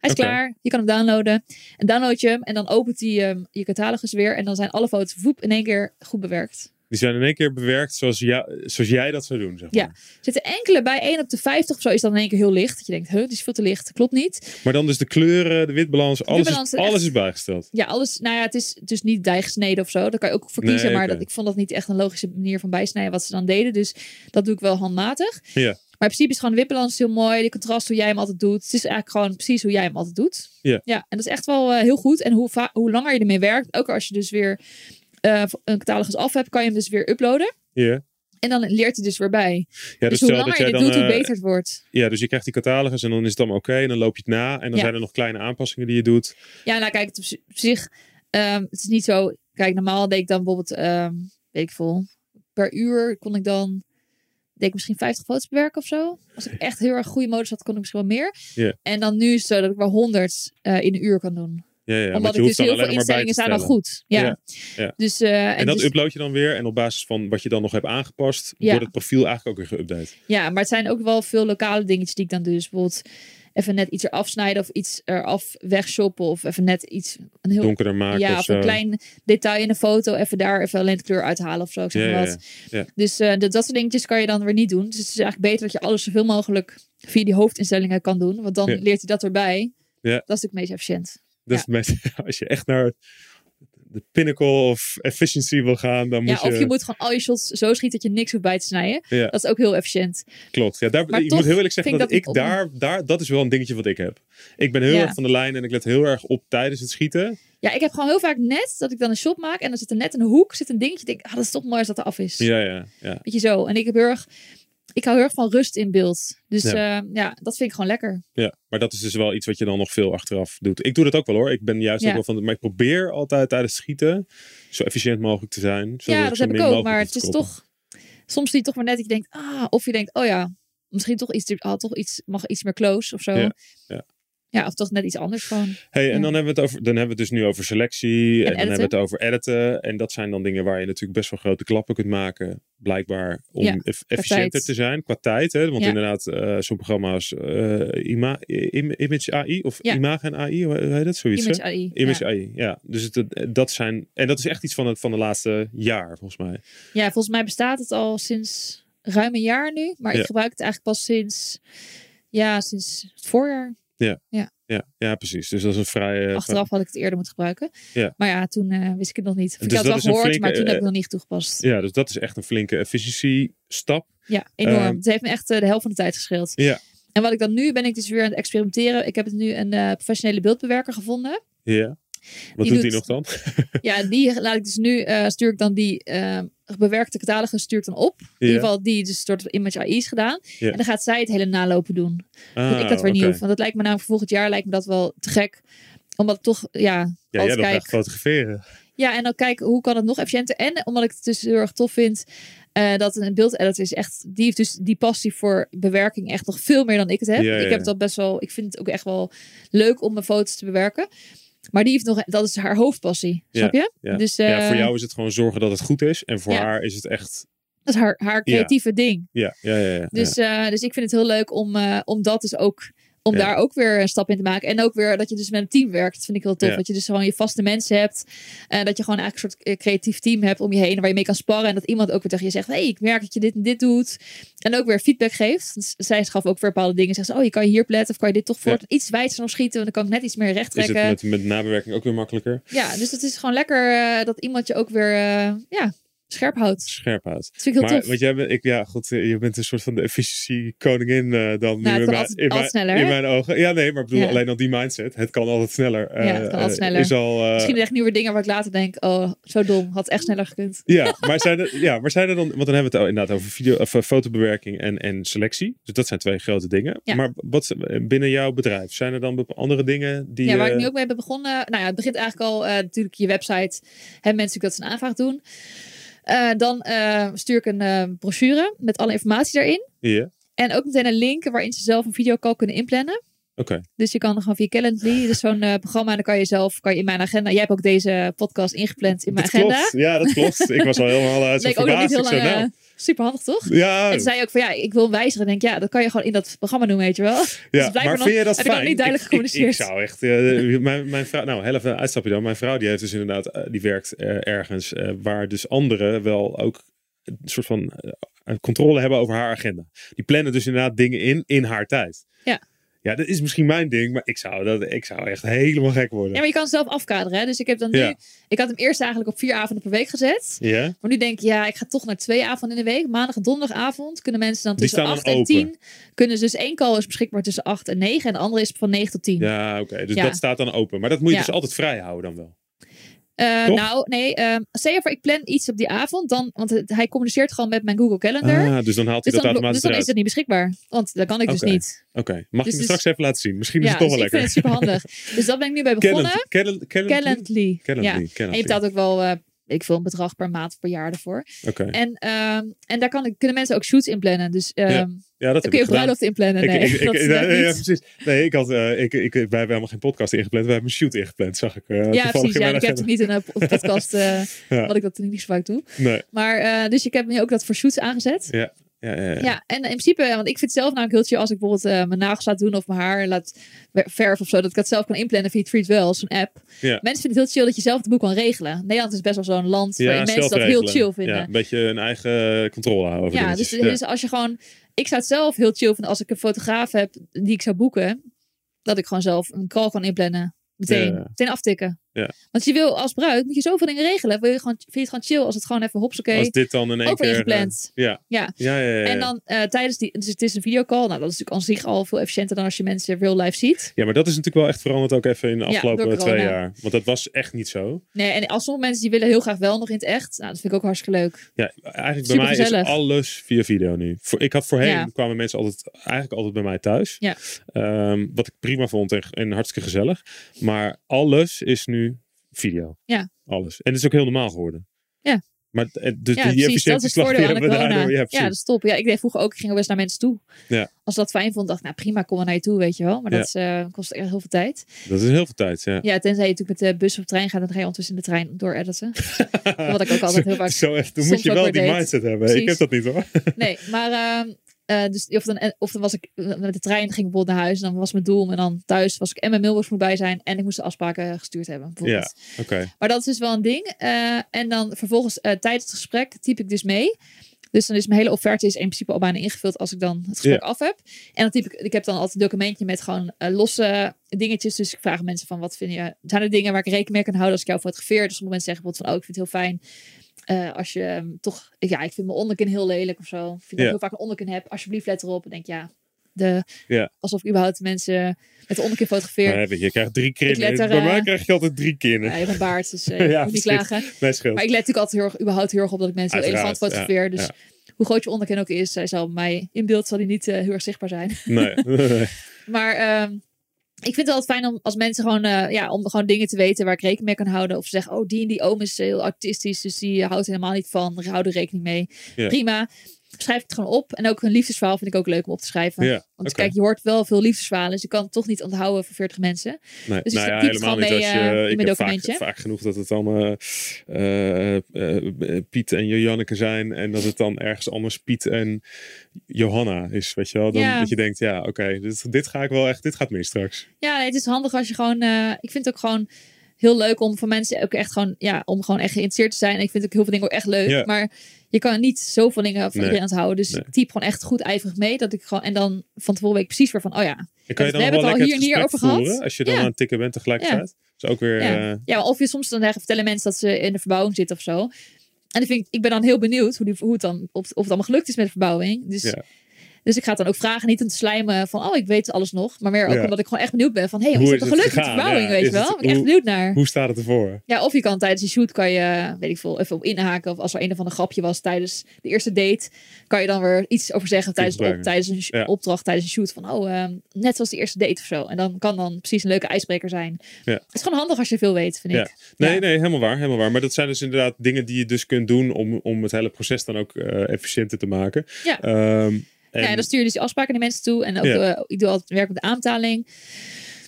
Is klaar. Je kan hem downloaden. En download je hem. En dan opent hij ehm, je catalogus weer. En dan zijn alle foto's voep in één keer goed bewerkt. Die zijn in één keer bewerkt zoals, jou- zoals jij dat zou doen, zeg maar. Ja. Zitten enkele bij 1 op de 50 of zo is dan in één keer heel licht. Dat je denkt, huh, die is veel te licht. Klopt niet. Maar dan dus de kleuren, de witbalans, alles, is, alles echt- is bijgesteld. Ja, alles. Nou ja, het is dus niet dijgesneden of zo. Daar kan je ook voor Nee, kiezen. maar dat, ik vond dat niet echt een logische manier van bijsnijden wat ze dan deden. Dus dat doe ik wel handmatig. Ja. Maar in principe is gewoon de witbalans heel mooi. De contrast hoe jij hem altijd doet. Het is eigenlijk gewoon precies hoe jij hem altijd doet. Ja. Ja, en dat is echt wel eh, heel goed. En hoe, hoe langer je ermee werkt, ook als je dus weer eh, een catalogus af hebt, kan je hem dus weer uploaden. Ja. En dan leert hij dus weer bij. Ja, dus, dus hoe langer dat je dit dan, doet, hoe eh, beter het wordt. ja, dus je krijgt die catalogus en dan is het allemaal oké. en dan loop je het na. En dan Ja. zijn er nog kleine aanpassingen die je doet. Ja, nou kijk, het op zi- op zich, ehm, het is niet zo. Kijk, normaal deed ik dan bijvoorbeeld, ehm, weet ik veel, per uur kon ik dan, deed ik misschien 50 foto's bewerken of zo. Als ik echt heel erg goede modus had, kon ik misschien wel meer. Ja. En dan nu is het zo dat ik wel 100 eh, in een uur kan doen. Ja, ja, Omdat ik dus heel veel instellingen te zijn al goed. Ja. Ja, ja. Dus, eh, En dat dus- upload je dan weer. En op basis van wat je dan nog hebt aangepast, wordt het profiel eigenlijk ook weer geüpdate. Ja, maar het zijn ook wel veel lokale dingetjes die ik dan doe. Dus bijvoorbeeld even net iets eraf snijden of iets eraf wegshoppen. Of even net iets, een heel Donkerder maken ja, of een klein detail in een foto. Even daar even alleen de kleur uithalen of zo. Zeg maar wat. Dus eh, dat, dat soort dingetjes kan je dan weer niet doen. Dus het is eigenlijk beter dat je alles zoveel mogelijk via die hoofdinstellingen kan doen. Want dan leert hij dat erbij. Ja. Dat is natuurlijk het meest efficiënt. Dat is het meest- als je echt naar de pinnacle of efficiency wil gaan, dan moet Ja, je... of je moet gewoon al je shots zo schieten dat je niks hoeft bij te snijden. Ja. Dat is ook heel efficiënt. Klopt. Ja, daar, Maar ik moet heel eerlijk zeggen dat, ik een- daar, daar, dat is wel een dingetje wat ik heb. Ik ben heel Ja. erg van de lijn en ik let heel erg op tijdens het schieten. Ja, ik heb gewoon heel vaak net dat ik dan een shot maak. En dan zit er net de hoek zit een dingetje. Ik denk, ah, dat is toch mooi als dat er af is. Ja, ja, ja. Weet je zo. En ik heb heel erg... Ik hou heel erg van rust in beeld. Dus Ja. ja, ja dat vind ik gewoon lekker. ja. Maar dat is dus wel iets wat je dan nog veel achteraf doet. Ik doe dat ook wel hoor. Ik ben juist Ja. ook wel van... Maar ik probeer altijd tijdens schieten zo efficiënt mogelijk te zijn. ja, dat heb ik ook. Maar het is toch... Soms zie je toch maar net dat je denkt... Ah, of je denkt, oh ja, misschien toch iets, ah, toch iets, mag iets meer close of zo. Ja, ja. Ja, of toch net iets anders gewoon. Hey, en Ja. dan hebben we het over, dan hebben we het dus nu over selectie. En, dan hebben we het over editen. En dat zijn dan dingen waar je natuurlijk best wel grote klappen kunt maken. Blijkbaar om Ja, efficiënter te zijn qua tijd. Hè? Want Ja. inderdaad, eh, zo'n programma als eh, Ima, Im- Image AI of Ja. Imagen AI, hoe heet dat? Zoiets, Image hè? AI. Image ja. AI, ja. Dus het, het- dat zijn, en dat is echt iets van, het, van de laatste jaar, volgens mij. ja, volgens mij bestaat het al sinds ruim een jaar nu. Maar ik gebruik het eigenlijk pas sinds... Ja, sinds het voorjaar. Ja, ja, precies. Dus dat is een vrij... eh, Achteraf had ik het eerder moeten gebruiken. Ja. Maar ja, toen eh, wist ik het nog niet. Of ik Dus had het wel gehoord, flinke, maar toen heb ik eh, het nog niet toegepast. Ja, dus dat is echt een flinke efficiëntiestap. Ja, enorm. Ehm, het heeft me echt de helft van de tijd gescheeld. Ja. En wat ik dan nu ben ik dus weer aan het experimenteren. Ik heb het nu een professionele beeldbewerker gevonden. Ja. Wat Die doet hij nog dan? Ja, die laat ik dus nu eh, stuur ik dan die eh, bewerkte catalogus stuur ik dan op. In ieder geval die dus door Image AI is gedaan. En dan gaat zij het hele nalopen doen. Ah, dat ik dat weer hoef. Want dat lijkt me namelijk voor volgend jaar lijkt me dat wel te gek. Omdat toch, ja, Ja, jij altijd kijk. echt fotograferen. Ja, en dan kijken hoe kan het nog efficiënter. En omdat ik het dus heel erg tof vind eh, dat een beeldeditor is echt, die heeft dus die passie voor bewerking echt nog veel meer dan ik het heb. Ja, ja, Ik heb het al best wel, ik vind het ook echt wel leuk om mijn foto's te bewerken. Maar die heeft nog, dat is haar hoofdpassie, snap je? Ja. Dus ja, eh, voor jou is het gewoon zorgen dat het goed is. En voor Ja. haar is het echt... dat is haar, haar creatieve ding. Ja, ja, ja. ja, Dus, eh, dus ik vind het heel leuk om, eh, om dat dus ook Om daar ook weer een stap in te maken. En ook weer dat je dus met een team werkt. Dat vind ik heel tof. Dat je dus gewoon je vaste mensen hebt. En dat je gewoon eigenlijk een soort eh, creatief team hebt om je heen. Waar je mee kan sparren. En dat iemand ook weer tegen je zegt. hey, ik merk dat je dit en dit doet. En ook weer feedback geeft. Dus zij gaf ook weer bepaalde dingen. Zegt ze, oh, je kan hier pletten. Of kan je dit toch voor iets wijzer nog schieten. Want dan kan ik net iets meer recht Is het trekken. met, met nabewerking ook weer makkelijker? Ja, dus het is gewoon lekker eh, dat iemand je ook weer eh, ja, scherp houdt. Scherp houdt. Dat vind ik heel Maar tof. want jij bent, ik, ja, goed, eh, je bent een soort van de efficiëntie koningin eh, dan nu het in, kan mijn, altijd- in, mijn, altijd sneller, in hè? mijn ogen. Ja, nee, maar ik bedoel Ja. alleen al die mindset. Het kan altijd sneller. Ja, het kan Eh, altijd eh, sneller. Is al, Misschien echt nieuwe dingen waar ik later denk, oh, zo dom. Had echt sneller gekund. Ja, maar zijn er, ja, maar zijn er dan, want dan hebben we het inderdaad over video, of, fotobewerking en, en selectie. Dus dat zijn twee grote dingen. Ja. Maar wat binnen jouw bedrijf, zijn er dan andere dingen die. Ja, waar ik nu ook mee ben begonnen. Nou ja, het begint eigenlijk al natuurlijk je website. Hebben mensen dat ze een aanvraag doen. Eh, dan eh, stuur ik een eh, brochure met alle informatie daarin. Ja, En ook meteen een link waarin ze zelf een videocall kunnen inplannen. oké. Dus je kan gewoon via Calendly. Is zo'n programma. En dan kan je zelf kan je in mijn agenda. Jij hebt ook deze podcast ingepland in mijn Dat agenda. klopt. Ja, dat klopt. Ik was al helemaal uit Leek ook nog niet heel lang. Eh, super handig, toch? Ja, En toen zei je ook van ja, ik wil wijzigen. Ik denk ja, dat kan je gewoon in dat programma doen, weet je wel. ja dus maar vind je dat heb fijn? niet duidelijk Ik- ik, ik, gecommuniceerd. zou echt, eh, mijn, mijn vrouw, nou, heel even uitstapje dan. Mijn vrouw die heeft dus inderdaad, eh, die werkt eh, ergens waar dus anderen wel ook een soort van controle hebben over haar agenda. Die plannen dus inderdaad dingen in, in haar tijd. Ja. Dat is misschien mijn ding, maar ik zou, dat, ik zou echt helemaal gek worden. Ja, maar je kan het zelf afkaderen. Hè? Dus ik heb dan nu, Ja. ik had hem eerst eigenlijk op vier avonden per week gezet. Ja? Maar nu denk ik, ja, ik ga toch naar twee avonden in de week. Maandag en donderdagavond kunnen mensen dan tussen 8 en open. 10. Kunnen ze dus één call is beschikbaar tussen 8 en 9. En de andere is van 9 tot 10. Ja, oké. Dus Ja. dat staat dan open. Maar dat moet je Ja. dus altijd vrij houden dan wel. Toch? nou, nee. ehm stel je voor, ik plan iets op die avond. Dan, want het- hij communiceert gewoon met mijn Google Calendar. Ah, dus dan haalt hij dus dat dan, automatisch dus dan is het niet beschikbaar. Want dat kan ik dus niet. Oké, mag Dus je me dus- straks even laten zien? Misschien is het toch dus wel ik vind lekker. het super handig. dus dat ben ik nu bij begonnen. Calend- Calend- Calendly? Calendly. Calendly, Ja. En Calendly. je betaalt ook wel, eh, ik wil een bedrag per maand per jaar ervoor. En, ehm, en daar kan, kunnen mensen ook shoots inplannen. Dus ehm, Ja, dat dan kun ik je bruiloft inplannen. Ik, Nee, ik, ik, dat net nee, ja, precies. Nee, ik had, eh, ik, ik, wij hebben helemaal geen podcast ingepland. We hebben een shoot ingepland, zag ik. eh, Ja, precies. in Ja, ik heb het niet in een podcast, eh, Ja. wat ik dat niet zo vaak doe. Nee, Maar, dus ik heb nu ook dat voor shoots aangezet. Ja, ja, ja. en in principe, want ik vind het zelf namelijk heel chill als ik bijvoorbeeld eh, mijn nagels laat doen of mijn haar laat verven of zo, dat ik dat zelf kan inplannen via Treat Well, zo'n app. Mensen vinden het heel chill dat je zelf de boek kan regelen. Nederland is best wel zo'n land Ja, waarin mensen dat heel chill vinden. Ja, een beetje een eigen controle houden. over Ja, dus, dus als je gewoon. Ik zou het zelf heel chill vinden als ik een fotograaf heb die ik zou boeken. Dat ik gewoon zelf een call kan inplannen. Meteen, meteen aftikken. Ja. Want je wil als bruid, moet je zoveel dingen regelen. Wil je gewoon, vind je het gewoon chill als het gewoon even hopsakee. Als dit dan in één keer... ingepland. eh, ja. Ja. Ja, ja, ja, ja. En dan eh, tijdens die, dus het is een videocall. Nou, dat is natuurlijk aan zich al veel efficiënter dan als je mensen real life ziet. ja, maar dat is natuurlijk wel echt veranderd ook even in de afgelopen twee jaar. Want dat was echt niet zo. Nee, en als sommige mensen die willen heel graag wel nog in het echt. Nou, dat vind ik ook hartstikke leuk. Ja, eigenlijk bij mij is alles via video nu. Voor, ik had voorheen, kwamen mensen altijd, eigenlijk altijd bij mij thuis. Ja. Ehm, wat ik prima vond en, en hartstikke gezellig. Maar alles is nu video. Ja. Alles. En het is ook heel normaal geworden. Ja. Maar eh, dus Ja, die. Dat efficiëntieslag die hebben we daardoor. Ja, dat is top. Ja, ik deed vroeger ook. Ik ging best naar mensen toe. Ja. Als dat fijn vond, dacht ik, nou prima, kom maar naar je toe, weet je wel. Maar Ja. dat is, eh, kost echt heel veel tijd. Dat is heel veel tijd, ja. Ja, tenzij je natuurlijk met de bus of trein gaat, dan ga je ondertussen in de trein door editen. Wat ik ook altijd heel vaak... Zo echt, dan moet je wel die deed. mindset hebben. Ik heb dat niet hoor. Nee, maar... ehm, eh, dus of dan, of dan was ik eh, met de trein, ging ik bijvoorbeeld naar huis. En dan was mijn doel. En dan thuis was ik en mijn mailbox moet bij zijn. En ik moest de afspraken gestuurd hebben. Bijvoorbeeld. Oké. Maar dat is dus wel een ding. Eh, en dan vervolgens eh, tijdens het gesprek typ ik dus mee. Dus dan is mijn hele offerte is in principe al bijna ingevuld als ik dan het gesprek af heb. En dan typ ik, ik heb dan altijd een documentje met gewoon eh, losse dingetjes. Dus ik vraag mensen van wat vind je, zijn er dingen waar ik rekening mee kan houden als ik jou fotografeer? Dus sommige mensen zeggen bijvoorbeeld van, oh ik vind het heel fijn eh, als je ehm, toch, ja ik vind mijn onderkin heel lelijk of zo. Ik vind dat Ja. ik heel vaak een onderkin heb. Alsjeblieft let erop. En denk ja, de, Ja. alsof ik überhaupt mensen met de onderkin fotografeer. Weet je, krijgt drie er, Bij mij eh, krijg je altijd drie kinnen. Ja, hebt een baard, dus eh, Ja, niet klagen. Maar ik let natuurlijk altijd heel erg, überhaupt heel erg op dat ik mensen heel elegant fotografeer. ja, dus ja. hoe groot je onderkin ook is, zij zal bij mij in beeld zal die niet heel erg zichtbaar zijn. Nee. nee. Maar ehm, ik vind het altijd fijn om als mensen gewoon, eh, ja, om gewoon dingen te weten waar ik rekening mee kan houden. Of ze zeggen, oh die en die oom is heel artistisch, dus die houdt helemaal niet van. Hou er rekening mee. Ja. Prima. Schrijf ik het gewoon op. En ook een liefdesverhaal vind ik ook leuk om op te schrijven. Ja, Want kijk, je hoort wel veel liefdesverhalen. Dus je kan het toch niet onthouden voor 40 mensen. Nee, Dus nou ja, helemaal niet als mee, je. eh, in ik mijn heb vaak, documentje. vaak genoeg dat het dan eh, eh, Piet en Janneke zijn. En dat het dan ergens anders Piet en Johanna is. Weet je wel? Dan, Ja. Dat je denkt, ja, oké, dit, dit ga ik wel echt. Dit gaat mis straks. Ja, nee, het is handig als je gewoon. ik vind het ook gewoon heel leuk om voor mensen ook echt gewoon. Ja, om gewoon echt geïnteresseerd te zijn. En ik vind ook heel veel dingen ook echt leuk. Ja. Maar je kan niet zoveel dingen van Nee. iedereen onthouden. Dus Nee. ik typ gewoon echt goed ijverig mee. Dat ik gewoon. En dan van tevoren weet ik precies weer van. Oh ja. En kan je We dan hebben het al hier en hier over voeren gehad. als je dan Ja. aan het tikken bent tegelijkertijd. Dus ook weer. Ja. eh, ja, of je soms dan vertellen mensen dat ze in de verbouwing zitten of zo. En dan vind ik, ik ben dan heel benieuwd hoe, die, hoe het dan, of, of het allemaal gelukt is met de verbouwing. Dus, Ja. Dus ik ga het dan ook vragen, niet om te slijmen van, oh, ik weet alles nog. Maar meer ook Ja. omdat ik gewoon echt benieuwd ben van, hey, hoe, is het gelukt met de verbouwing, Ja, weet je wel? het- Ben ik echt benieuwd naar. hoe staat het ervoor? Ja, of je kan tijdens die shoot, kan je, weet ik veel, even op inhaken. Of als er een of ander grapje was tijdens de eerste date, kan je dan weer iets over zeggen tijdens, op, tijdens een Ja. opdracht, tijdens een shoot. Van, oh, ehm, net zoals de eerste date of zo. En dan kan dan precies een leuke ijsbreker zijn. Ja. Het is gewoon handig als je veel weet, vind ik. Nee, Ja. nee, helemaal waar, helemaal waar. Maar dat zijn dus inderdaad dingen die je dus kunt doen om, om het hele proces dan ook eh, efficiënter te maken. Ja. Ehm, en, Ja, en dan stuur je dus die afspraken naar mensen toe. En ook, Ja. eh, ik doe altijd werk met de aanbetaling.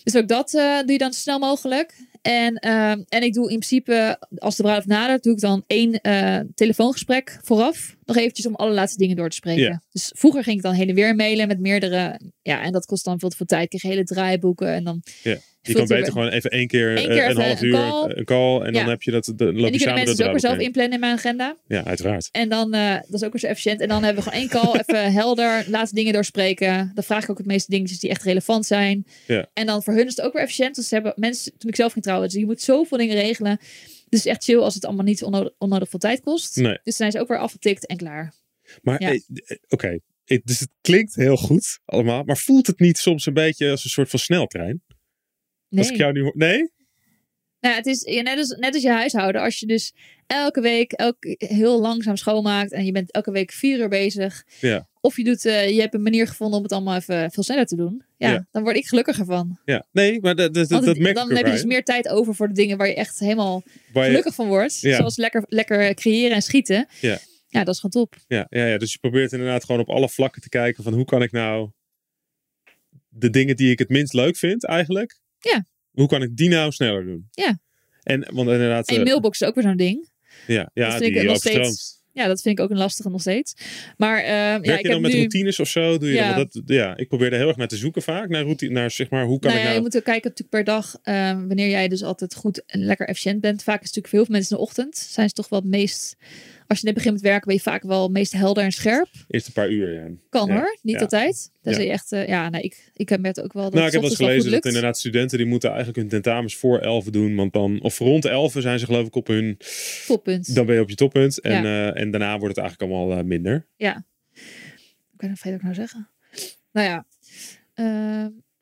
Dus ook dat eh, doe je dan zo snel mogelijk. En, ehm, en ik doe in principe, als de bruiloft nadert, doe ik dan één eh, telefoongesprek vooraf. Nog eventjes om alle laatste dingen door te spreken. Dus vroeger ging ik dan heen en weer mailen met meerdere. Ja, en dat kost dan veel te veel tijd. Ik kreeg hele draaiboeken. En dan je kan beter gewoon even één keer, eh, een half een uur call. een call. En dan heb je dat, de, loop En je die kunnen mensen dus ook weer zelf inplannen in mijn agenda. Ja, uiteraard. En dan, eh, dat is ook weer zo efficiënt. En dan hebben we gewoon één call, even helder, laatste dingen doorspreken. Dan vraag ik ook het meeste dingetjes die echt relevant zijn. Ja. En dan voor hun is het ook weer efficiënt. Want ze hebben mensen, toen ik zelf ging trouwen, dus je moet zoveel dingen regelen. Dus het is echt chill als het allemaal niet onnodig, onnodig veel tijd kost. Nee. Dus dan zijn ze ook weer afgetikt en klaar. Maar Ja. eh, oké, Het- dus het klinkt heel goed allemaal. Maar voelt het niet soms een beetje als een soort van sneltrein? Nee. Als ik jou nu hoor. Nee? Nou, het is ja, net, als, net als je huishouden. Als je dus elke week elk, heel langzaam schoonmaakt en je bent elke week vier uur bezig. Ja. Of je, doet, eh, je hebt een manier gevonden om het allemaal even veel sneller te doen. Ja, Ja. dan word ik gelukkiger van. Ja. Nee, maar dat, dat, Want dat merk dan heb je dus meer tijd over voor de dingen waar je echt helemaal je- gelukkig van wordt. Ja. Zoals lekker, lekker creëren en schieten. Ja. ja, dat is gewoon top. Ja, ja, ja, dus je probeert inderdaad gewoon op alle vlakken te kijken van hoe kan ik nou de dingen die ik het minst leuk vind eigenlijk. Ja. Hoe kan ik die nou sneller doen? Ja. En want inderdaad. En eh, mailbox is ook weer zo'n ding. Ja, ja dat vind ik die nog overstroomt. steeds- Ja, dat vind ik ook een lastige nog steeds. Maar ehm, ja, ik je heb dan met nu... routines of zo? Doe je Ja. dat, ja, ik probeer er heel erg naar te zoeken vaak. Naar, routine, naar zeg maar, hoe kan nou ik ja, nou... je moet ook kijken natuurlijk per dag. ehm, wanneer jij dus altijd goed en lekker efficiënt bent. Vaak is het natuurlijk veel mensen in de ochtend. Zijn ze toch wel het meest... Als je net begint met werken ben je vaak wel meest helder en scherp. Eerst een paar uur, ja. Kan Ja, hoor, niet ja. altijd. Dat Ja. je echt... eh, ja, nee, ik, ik heb met ook wel dat Nou, ik heb wel eens gelezen dat inderdaad studenten die moeten eigenlijk hun tentamens voor 11 doen. Want dan, of rond 11 zijn ze geloof ik op hun, Toppunt. dan ben je op je toppunt. En, eh, en daarna wordt het eigenlijk allemaal eh, minder. Ja. Ik weet nog verder ook nou zeggen. Nou ja.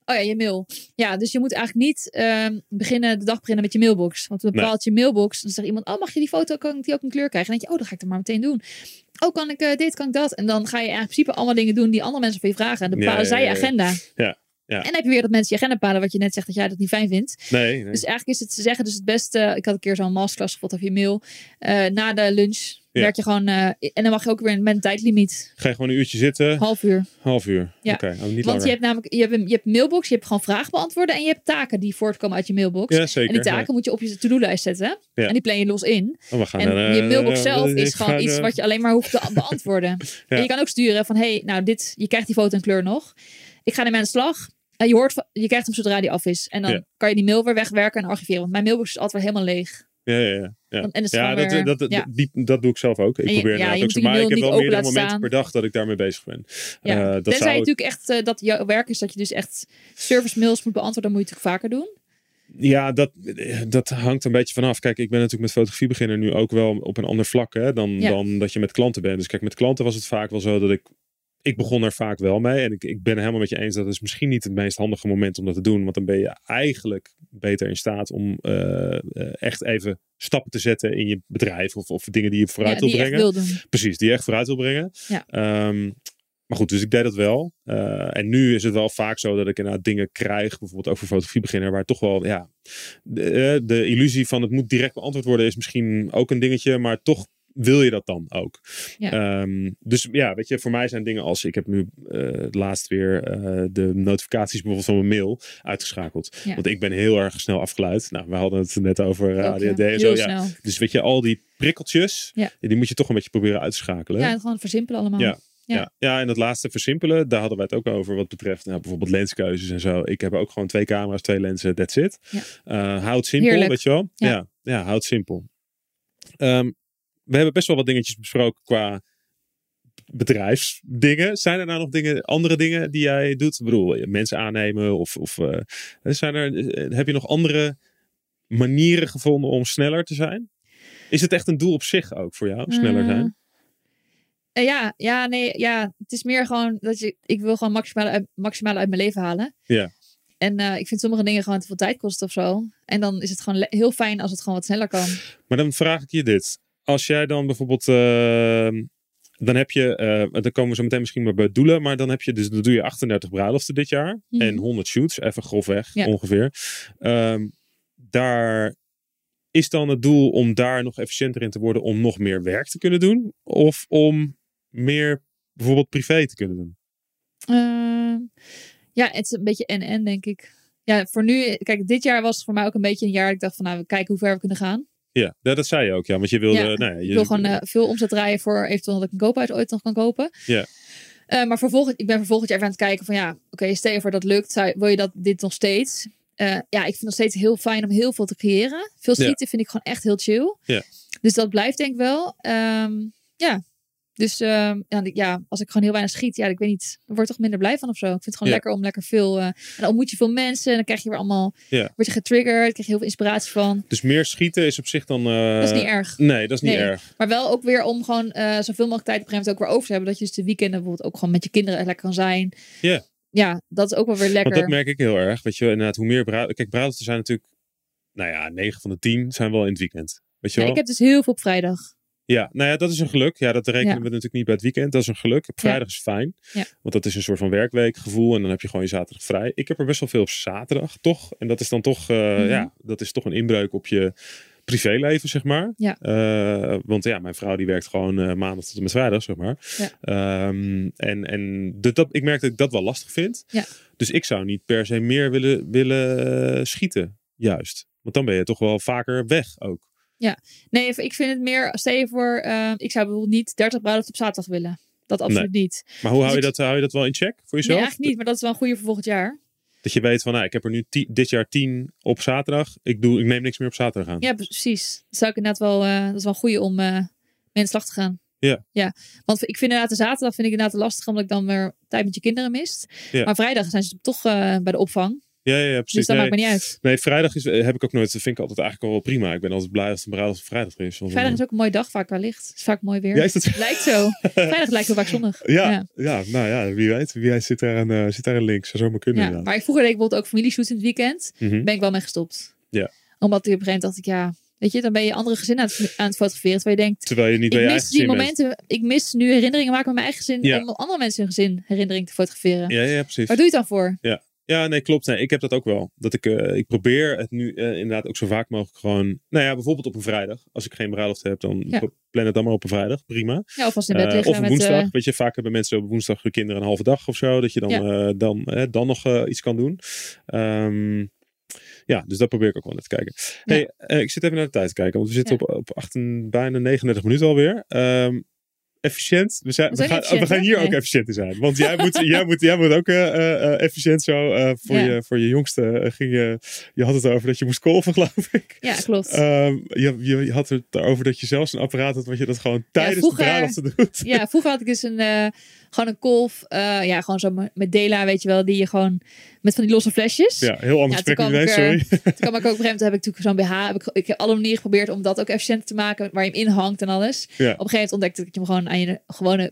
Oh ja, je mail. Ja, dus je moet eigenlijk niet ehm, beginnen, de dag beginnen met je mailbox. Want Nee. bepaalt je mailbox. Dan zegt iemand, oh mag je die foto, kan ik die ook een kleur krijgen? En dan denk je, oh dan ga ik het maar meteen doen. Oh, kan ik eh, dit, kan ik dat? En dan ga je in principe allemaal dingen doen die andere mensen van je vragen. En dan bepalen ja, zij je agenda. Ja, ja. En dan heb je weer dat mensen je agenda bepalen wat je net zegt dat jij dat niet fijn vindt. Nee, nee. Dus eigenlijk is het te zeggen, dus het beste. Ik had een keer zo'n masterclass gevolgd over je mail. Eh, na de lunch Ja. werk je gewoon. eh, en dan mag je ook weer met een tijdlimiet. Ga je gewoon een uurtje zitten. Half uur. Half uur. Ja. Oké, Want langer. je hebt namelijk je hebt, een, je hebt mailbox, je hebt gewoon vragen beantwoorden en je hebt taken die voortkomen uit je mailbox. Ja, zeker. en die taken moet je op je to-do-lijst zetten. En die plan je los in. Oh, we gaan En je eh, mailbox zelf is gewoon iets wat je alleen maar hoeft te beantwoorden. En je kan ook sturen van, hey, nou dit, je krijgt die foto en kleur nog. Ik ga ermee aan de slag. En je, hoort, je krijgt hem zodra die af is. En dan Ja. kan je die mail weer wegwerken en archiveren. Want mijn mailbox is altijd weer helemaal leeg. Ja, ja, ja. ja. En, en het is Ja, gewoon dat, weer- dat, dat, ja. die, dat doe ik zelf ook. Ik En probeer ja, ook zo, maar ik heb wel meerdere momenten per staan. dag dat ik daarmee bezig ben. Ja. Eh, dat Tenzij zou je natuurlijk echt eh, dat jouw werk is dat je dus echt service mails moet beantwoorden, dan moet je het natuurlijk vaker doen. Ja, dat, dat hangt een beetje vanaf. Kijk, ik ben natuurlijk met fotografie beginner nu ook wel op een ander vlak hè, dan, Ja. dan dat je met klanten bent. Dus kijk, met klanten was het vaak wel zo dat ik. Ik begon er vaak wel mee. En ik, ik ben helemaal met je eens dat het is misschien niet het meest handige moment om dat te doen. Want dan ben je eigenlijk beter in staat om eh, eh, echt even stappen te zetten in je bedrijf. Of, of dingen die je vooruit Ja, wil brengen. wil. Precies, die je echt vooruit wil brengen. Ja. Ehm, maar goed, dus ik deed dat wel. Eh, en nu is het wel vaak zo dat ik inderdaad dingen krijg, bijvoorbeeld ook voor fotografie beginnen, waar toch wel, ja, de, de illusie van het moet direct beantwoord worden is misschien ook een dingetje, maar toch wil je dat dan ook? Ja. Ehm, dus ja, weet je, voor mij zijn dingen als ik heb nu eh, laatst weer eh, de notificaties bijvoorbeeld van mijn mail uitgeschakeld. Ja. Want ik ben heel erg snel afgeleid. Nou, we hadden het net over ja. ADHD en zo. Ja. Dus weet je, al die prikkeltjes, die moet je toch een beetje proberen uit te schakelen. Ja, gewoon versimpelen allemaal. Ja. Ja. Ja. Ja. en dat laatste versimpelen, daar hadden wij het ook over wat betreft nou, bijvoorbeeld lenskeuzes en zo. Ik heb ook gewoon twee camera's, twee lenzen, that's it. Ja. Eh, houd simpel, Heerlijk. weet je wel. Ja. Ja, ja, houd simpel. Ehm, we hebben best wel wat dingetjes besproken qua bedrijfsdingen. Zijn er nou nog dingen, andere dingen die jij doet? Ik bedoel, mensen aannemen of, of eh, zijn er, eh, heb je nog andere manieren gevonden om sneller te zijn? Is het echt een doel op zich ook voor jou, sneller Eh, zijn? eh, ja, ja, nee, ja. Het is meer gewoon dat je, ik wil gewoon maximaal uit, maximaal uit mijn leven halen. Ja. En ik vind sommige dingen gewoon te veel tijd kosten of zo. En dan is het gewoon heel fijn als het gewoon wat sneller kan. Maar dan vraag ik je dit. Als jij dan bijvoorbeeld. eh, dan heb je. eh, dan komen we zo meteen misschien maar bij doelen. Maar dan heb je. Dus dan doe je 38 bruiloften dit jaar. Mhm. En 100 shoots. Even grofweg Ja. ongeveer. Ehm, daar. Is dan het doel om daar nog efficiënter in te worden. Om nog meer werk te kunnen doen? Of om meer bijvoorbeeld privé te kunnen doen? Ehm, ja, het is een beetje en-en, denk ik. Ja, voor nu, kijk, dit jaar was voor mij ook een beetje een jaar. dat Ik dacht van, nou, we kijken hoe ver we kunnen gaan. Ja, dat zei je ook. Ja, want je wilde. Ja, nou ja, je, Ik wil gewoon eh, veel omzet draaien voor eventueel dat ik een koophuis ooit nog kan kopen. Ja. Eh, maar voor volgend, ik ben jaar even aan het kijken van ja, oké, stel je voor dat lukt. Zou, wil je dat dit nog steeds? Eh, ja, ik vind het nog steeds heel fijn om heel veel te creëren. Veel Ja. schieten vind ik gewoon echt heel chill. Ja. Dus dat blijft denk ik wel. Ehm, ja. Dus ehm, ja, ja, als ik gewoon heel weinig schiet, ja, ik weet niet, dan word ik toch minder blij van of zo. Ik vind het gewoon Ja. lekker om lekker veel. eh, en dan ontmoet je veel mensen en dan krijg je weer allemaal, Ja. word je getriggerd, krijg je heel veel inspiratie van. Dus meer schieten is op zich dan. eh, Dat is niet erg. Nee, dat is niet Nee. erg. Maar wel ook weer om gewoon eh, zoveel mogelijk tijd op een gegeven moment ook weer over te hebben. Dat je dus de weekenden bijvoorbeeld ook gewoon met je kinderen lekker kan zijn. Ja. Ja, dat is ook wel weer lekker. Want dat merk ik heel erg. Weet je, inderdaad, hoe meer bruiloften. Kijk, bruiloften zijn natuurlijk. Nou ja, 9 van de 10 zijn wel in het weekend. Weet je Ja, wel? ik heb dus heel veel op vrijdag. Ja, nou ja, dat is een geluk. Ja, dat rekenen Ja. we natuurlijk niet bij het weekend. Dat is een geluk. Ja. vrijdag is fijn. Ja. Want dat is een soort van werkweekgevoel. En dan heb je gewoon je zaterdag vrij. Ik heb er best wel veel op zaterdag, toch? En dat is dan toch, eh, Mhm. ja, dat is toch een inbreuk op je privéleven, zeg maar. Ja. Eh, want ja, mijn vrouw die werkt gewoon eh, maandag tot en met vrijdag, zeg maar. Ja. Ehm, en en de, dat, ik merk dat ik dat wel lastig vind. Ja. Dus ik zou niet per se meer willen, willen schieten, juist. Want dan ben je toch wel vaker weg ook. Nee, ik vind het meer, stel je voor, eh, ik zou bijvoorbeeld niet 30 bruiloft op zaterdag willen. Dat absoluut niet. Maar hoe Dus hou je, dat, hou je dat wel in check voor Nee, jezelf? eigenlijk niet, maar dat is wel een goede voor volgend jaar. Dat je weet van, nou, ik heb er nu dit jaar tien op zaterdag. Ik, doe, ik neem niks meer op zaterdag aan. Ja, precies. Dat zou ik inderdaad wel, eh, dat is wel een goede om eh mee aan de slag te gaan. Ja. ja. Want ik vind inderdaad de zaterdag vind ik inderdaad lastig, omdat ik dan weer tijd met je kinderen mist. Ja. Maar vrijdag zijn ze toch eh, bij de opvang. Ja, ja, precies. Dus dat nee, maakt me niet uit. nee, vrijdag is, eh, heb ik ook nooit. Dat vind ik altijd eigenlijk al wel prima. Ik ben altijd blij als het een bruiloft op vrijdag is. Vrijdag is ook een mooie dag, vaak qua licht. Het is vaak mooi weer. Ja, is dat... Lijkt zo. Vrijdag lijkt heel vaak zonnig. ja, Ja. ja. nou ja, wie weet. Wie weet zit daar een, eh, zit daar een link. Zou zomaar kunnen. Ja. inderdaad. Maar ik vroeger deed ik bijvoorbeeld ook familieshoots in het weekend. Mhm. ben ik wel mee gestopt. Ja. Omdat ik op een gegeven moment dacht ik, ja, weet je, dan ben je andere gezinnen aan het, aan het fotograferen. Terwijl je denkt, Terwijl je niet bij ik mis die bent. momenten, ik mis nu herinneringen maken met mijn eigen gezin. Ja. Om andere mensen hun gezin herinnering te fotograferen. Ja, ja, precies. Waar doe je het dan voor? Ja, nee, klopt. Nee, ik heb dat ook wel. Dat ik, eh, ik probeer het nu eh, inderdaad ook zo vaak mogelijk gewoon... Nou ja, bijvoorbeeld op een vrijdag. Als ik geen bruiloft heb, dan Ja. plan het dan maar op een vrijdag. Prima. Ja, of als in bed Eh, of een met... woensdag. Weet je, vaak hebben mensen op woensdag hun kinderen een halve dag of zo. Dat je dan, Ja. dan, dan nog iets kan doen. Ehm, ja, dus dat probeer ik ook wel naar te kijken. Hey, ik zit even naar de tijd te kijken. Want we zitten Ja. op, op 18, bijna 39 minuten alweer. Ehm, efficiënt. We, zijn, We gaan, efficiënt, we gaan hè? hier ook efficiënt in zijn. Want jij moet, jij moet, jij moet ook eh, eh, eh, efficiënt zo. voor, Ja. je, voor je jongste ging je... Je had het over dat je moest kolven, geloof ik. ja, klopt. Ehm, je, je, had het erover dat je zelfs een apparaat had... wat je dat gewoon tijdens vroeger- de doet. ja, vroeger had ik dus een, gewoon een kolf. eh, ja, gewoon zo met- Dela, weet je wel. Die je gewoon, met van die losse flesjes. Ja, heel ander Ja, toen ineens, sorry. Toen kwam ik ook op een gegeven moment, heb ik natuurlijk zo'n BH. Heb ik, ik heb alle manieren geprobeerd om dat ook efficiënter te maken. Waar je hem in hangt en alles. Ja. Op een gegeven moment ontdekte ik dat je hem gewoon aan je gewone,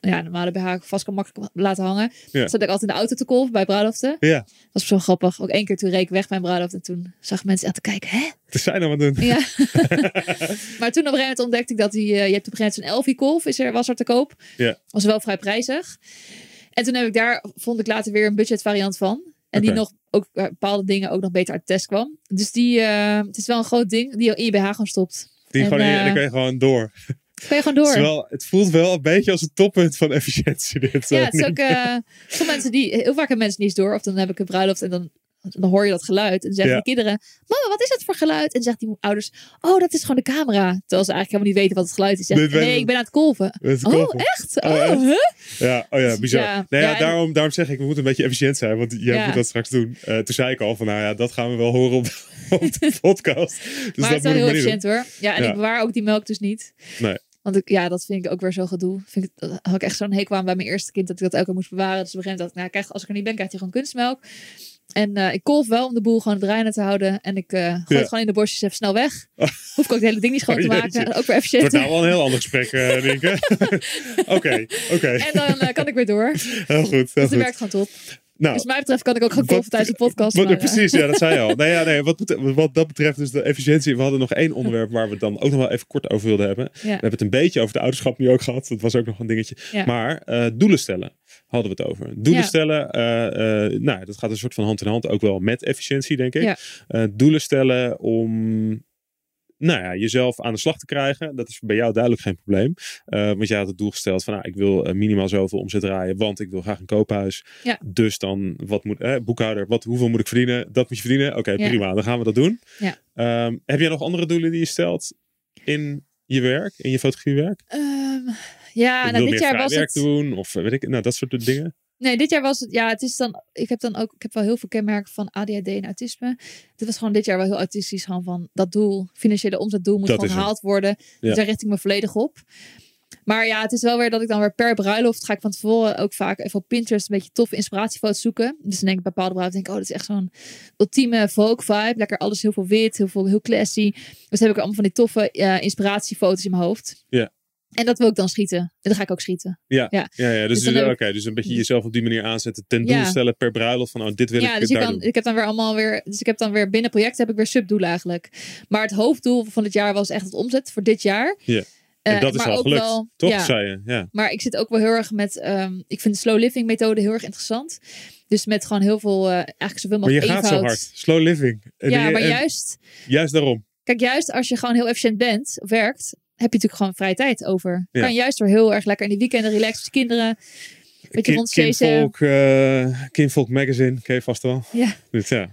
ja, normale BH vast kan makkelijk laten hangen. Ja. Dus zat ik altijd in de auto te kolven bij bruiloften. Ja, Dat was zo grappig. Ook één keer toen reek ik weg bij een bruiloft. En toen zag mensen aan te kijken, hè? te zijn aan het doen. Ja. maar toen op een gegeven moment ontdekte ik dat die, eh, je hebt op een gegeven moment zo'n Elfie kolf, is er, was er te koop. Ja. Was wel vrij prijzig. En toen heb ik daar, vond ik later weer een budget variant van. En die nog ook eh, bepaalde dingen ook nog beter uit de test kwam. Dus die, eh, het is wel een groot ding die je in je BH gewoon stopt. Die En, gewoon en dan kan je gewoon door. Ben je gewoon door. Terwijl, het voelt wel een beetje als het toppunt van efficiëntie. Dit, Ja, het is ook. veel mensen die. Heel vaak hebben mensen niet eens door. Of dan heb ik een bruiloft en dan. Dan hoor je dat geluid. En dan zeggen Ja. de kinderen: Mama, wat is dat voor geluid? En dan zegt die ouders: Oh, dat is gewoon de camera. Terwijl ze eigenlijk helemaal niet weten wat het geluid is. Nee, ik ben aan het kolven. het Oh, kolven. echt? Oh, Oh, echt? huh? Ja, oh ja, bizar. Ja, nou ja, ja, en- daarom, daarom zeg ik, we moeten een beetje efficiënt zijn. Want jij moet dat straks doen. Eh, toen zei ik al van, nou ja, dat gaan we wel horen op, op de podcast. Dus maar het dat is wel heel efficiënt hoor. Ja, en ik bewaar ook die melk dus niet. Nee. Want ik, ja, dat vind ik ook weer zo gedoe. Vind ik, dat had ik echt zo'n hekel aan bij mijn eerste kind dat ik dat elke keer moest bewaren. Dus op een gegeven moment dacht ik, nou, krijg, als ik er niet ben, krijgt hij gewoon kunstmelk. En eh, ik kolf wel om de boel gewoon draaien te houden. En ik eh gooi Ja. het gewoon in de bosjes even snel weg. Hoef ik ook het hele ding niet schoon Oh, te maken. jeetje. En ook weer Het efficiënt. wordt nou wel een heel ander gesprek, eh denk ik. Oké, oké. En dan eh, kan ik weer door. Heel goed, heel Dus dat goed. werkt gewoon top. Nou, Dus wat mij betreft kan ik ook gewoon kolven tijdens de podcast. Wat, maar, precies, ja, dat zei je al. Nee, ja, nee, wat, wat dat betreft, dus de efficiëntie. We hadden nog één onderwerp waar we het dan ook nog wel even kort over wilden hebben. We hebben het een beetje over de ouderschap nu ook gehad. Dat was ook nog een dingetje. Ja. Maar doelen stellen hadden we het over. Doelen Ja. stellen, eh, nou, dat gaat een soort van hand in hand ook wel met efficiëntie, denk ik. Ja. Eh, doelen stellen om nou ja, jezelf aan de slag te krijgen. Dat is bij jou duidelijk geen probleem. Want jij had het doel gesteld van, nou, ik wil minimaal zoveel omzet draaien, want ik wil graag een koophuis. Ja. Dus dan, wat moet, eh, boekhouder, wat, hoeveel moet ik verdienen? Dat moet je verdienen. Oké, Ja. prima, dan gaan we dat doen. Ja. Ehm, heb jij nog andere doelen die je stelt in je werk, in je fotografiewerk? Ehm, ja, wil nou, dit jaar was het... doen, of eh, weet ik, nou, dat soort dingen. Nee, dit jaar was het. Ja, het is dan. Ik heb dan ook. Ik heb wel heel veel kenmerken van ADHD en autisme. Dit was gewoon dit jaar wel heel autistisch. Gewoon van dat doel, financiële omzetdoel moet Dat gewoon het. gehaald worden. Ja. Dus daar richt ik me volledig op. Maar ja, het is wel weer dat ik dan weer per bruiloft ga ik van tevoren ook vaak even op Pinterest een beetje toffe inspiratiefoto's zoeken. Dus dan denk ik bij bepaalde bruiloft denk ik, oh, dat is echt zo'n ultieme folk vibe. Lekker alles heel veel wit, heel veel heel classy. Dus dan heb ik allemaal van die toffe eh, inspiratiefoto's in mijn hoofd. Ja. En dat wil ik dan schieten. En dan ga ik ook schieten. Ja, ja, dus, Dus dus, ik- oké, dus een beetje jezelf op die manier aanzetten. Ten Ja. doel stellen per bruiloft van, oh, dit wil ja, ik dus je daar kan, doen. ik heb dan weer allemaal weer. Dus ik heb dan weer binnen project heb ik weer subdoelen eigenlijk. Maar het hoofddoel van het jaar was echt het omzet voor dit jaar. Ja. Eh, En dat is al ook gelukt, wel- toch, Ja, zei je? Ja. maar ik zit ook wel heel erg met. ehm, ik vind de slow living methode heel erg interessant. Dus met gewoon heel veel, eh, eigenlijk zoveel Maar je mogelijk gaat zo hard. Slow living. En Ja, die- maar en juist, juist daarom. kijk, juist als je gewoon heel efficiënt bent, werkt, heb je natuurlijk gewoon vrije tijd over. Ja. Kan juist door heel erg lekker in de weekenden relaxen met je kinderen. Beetje Kin- rondchasen. Kinvolk, eh, Kinvolk Magazine, ken je vast wel. Ja. Dus ja, een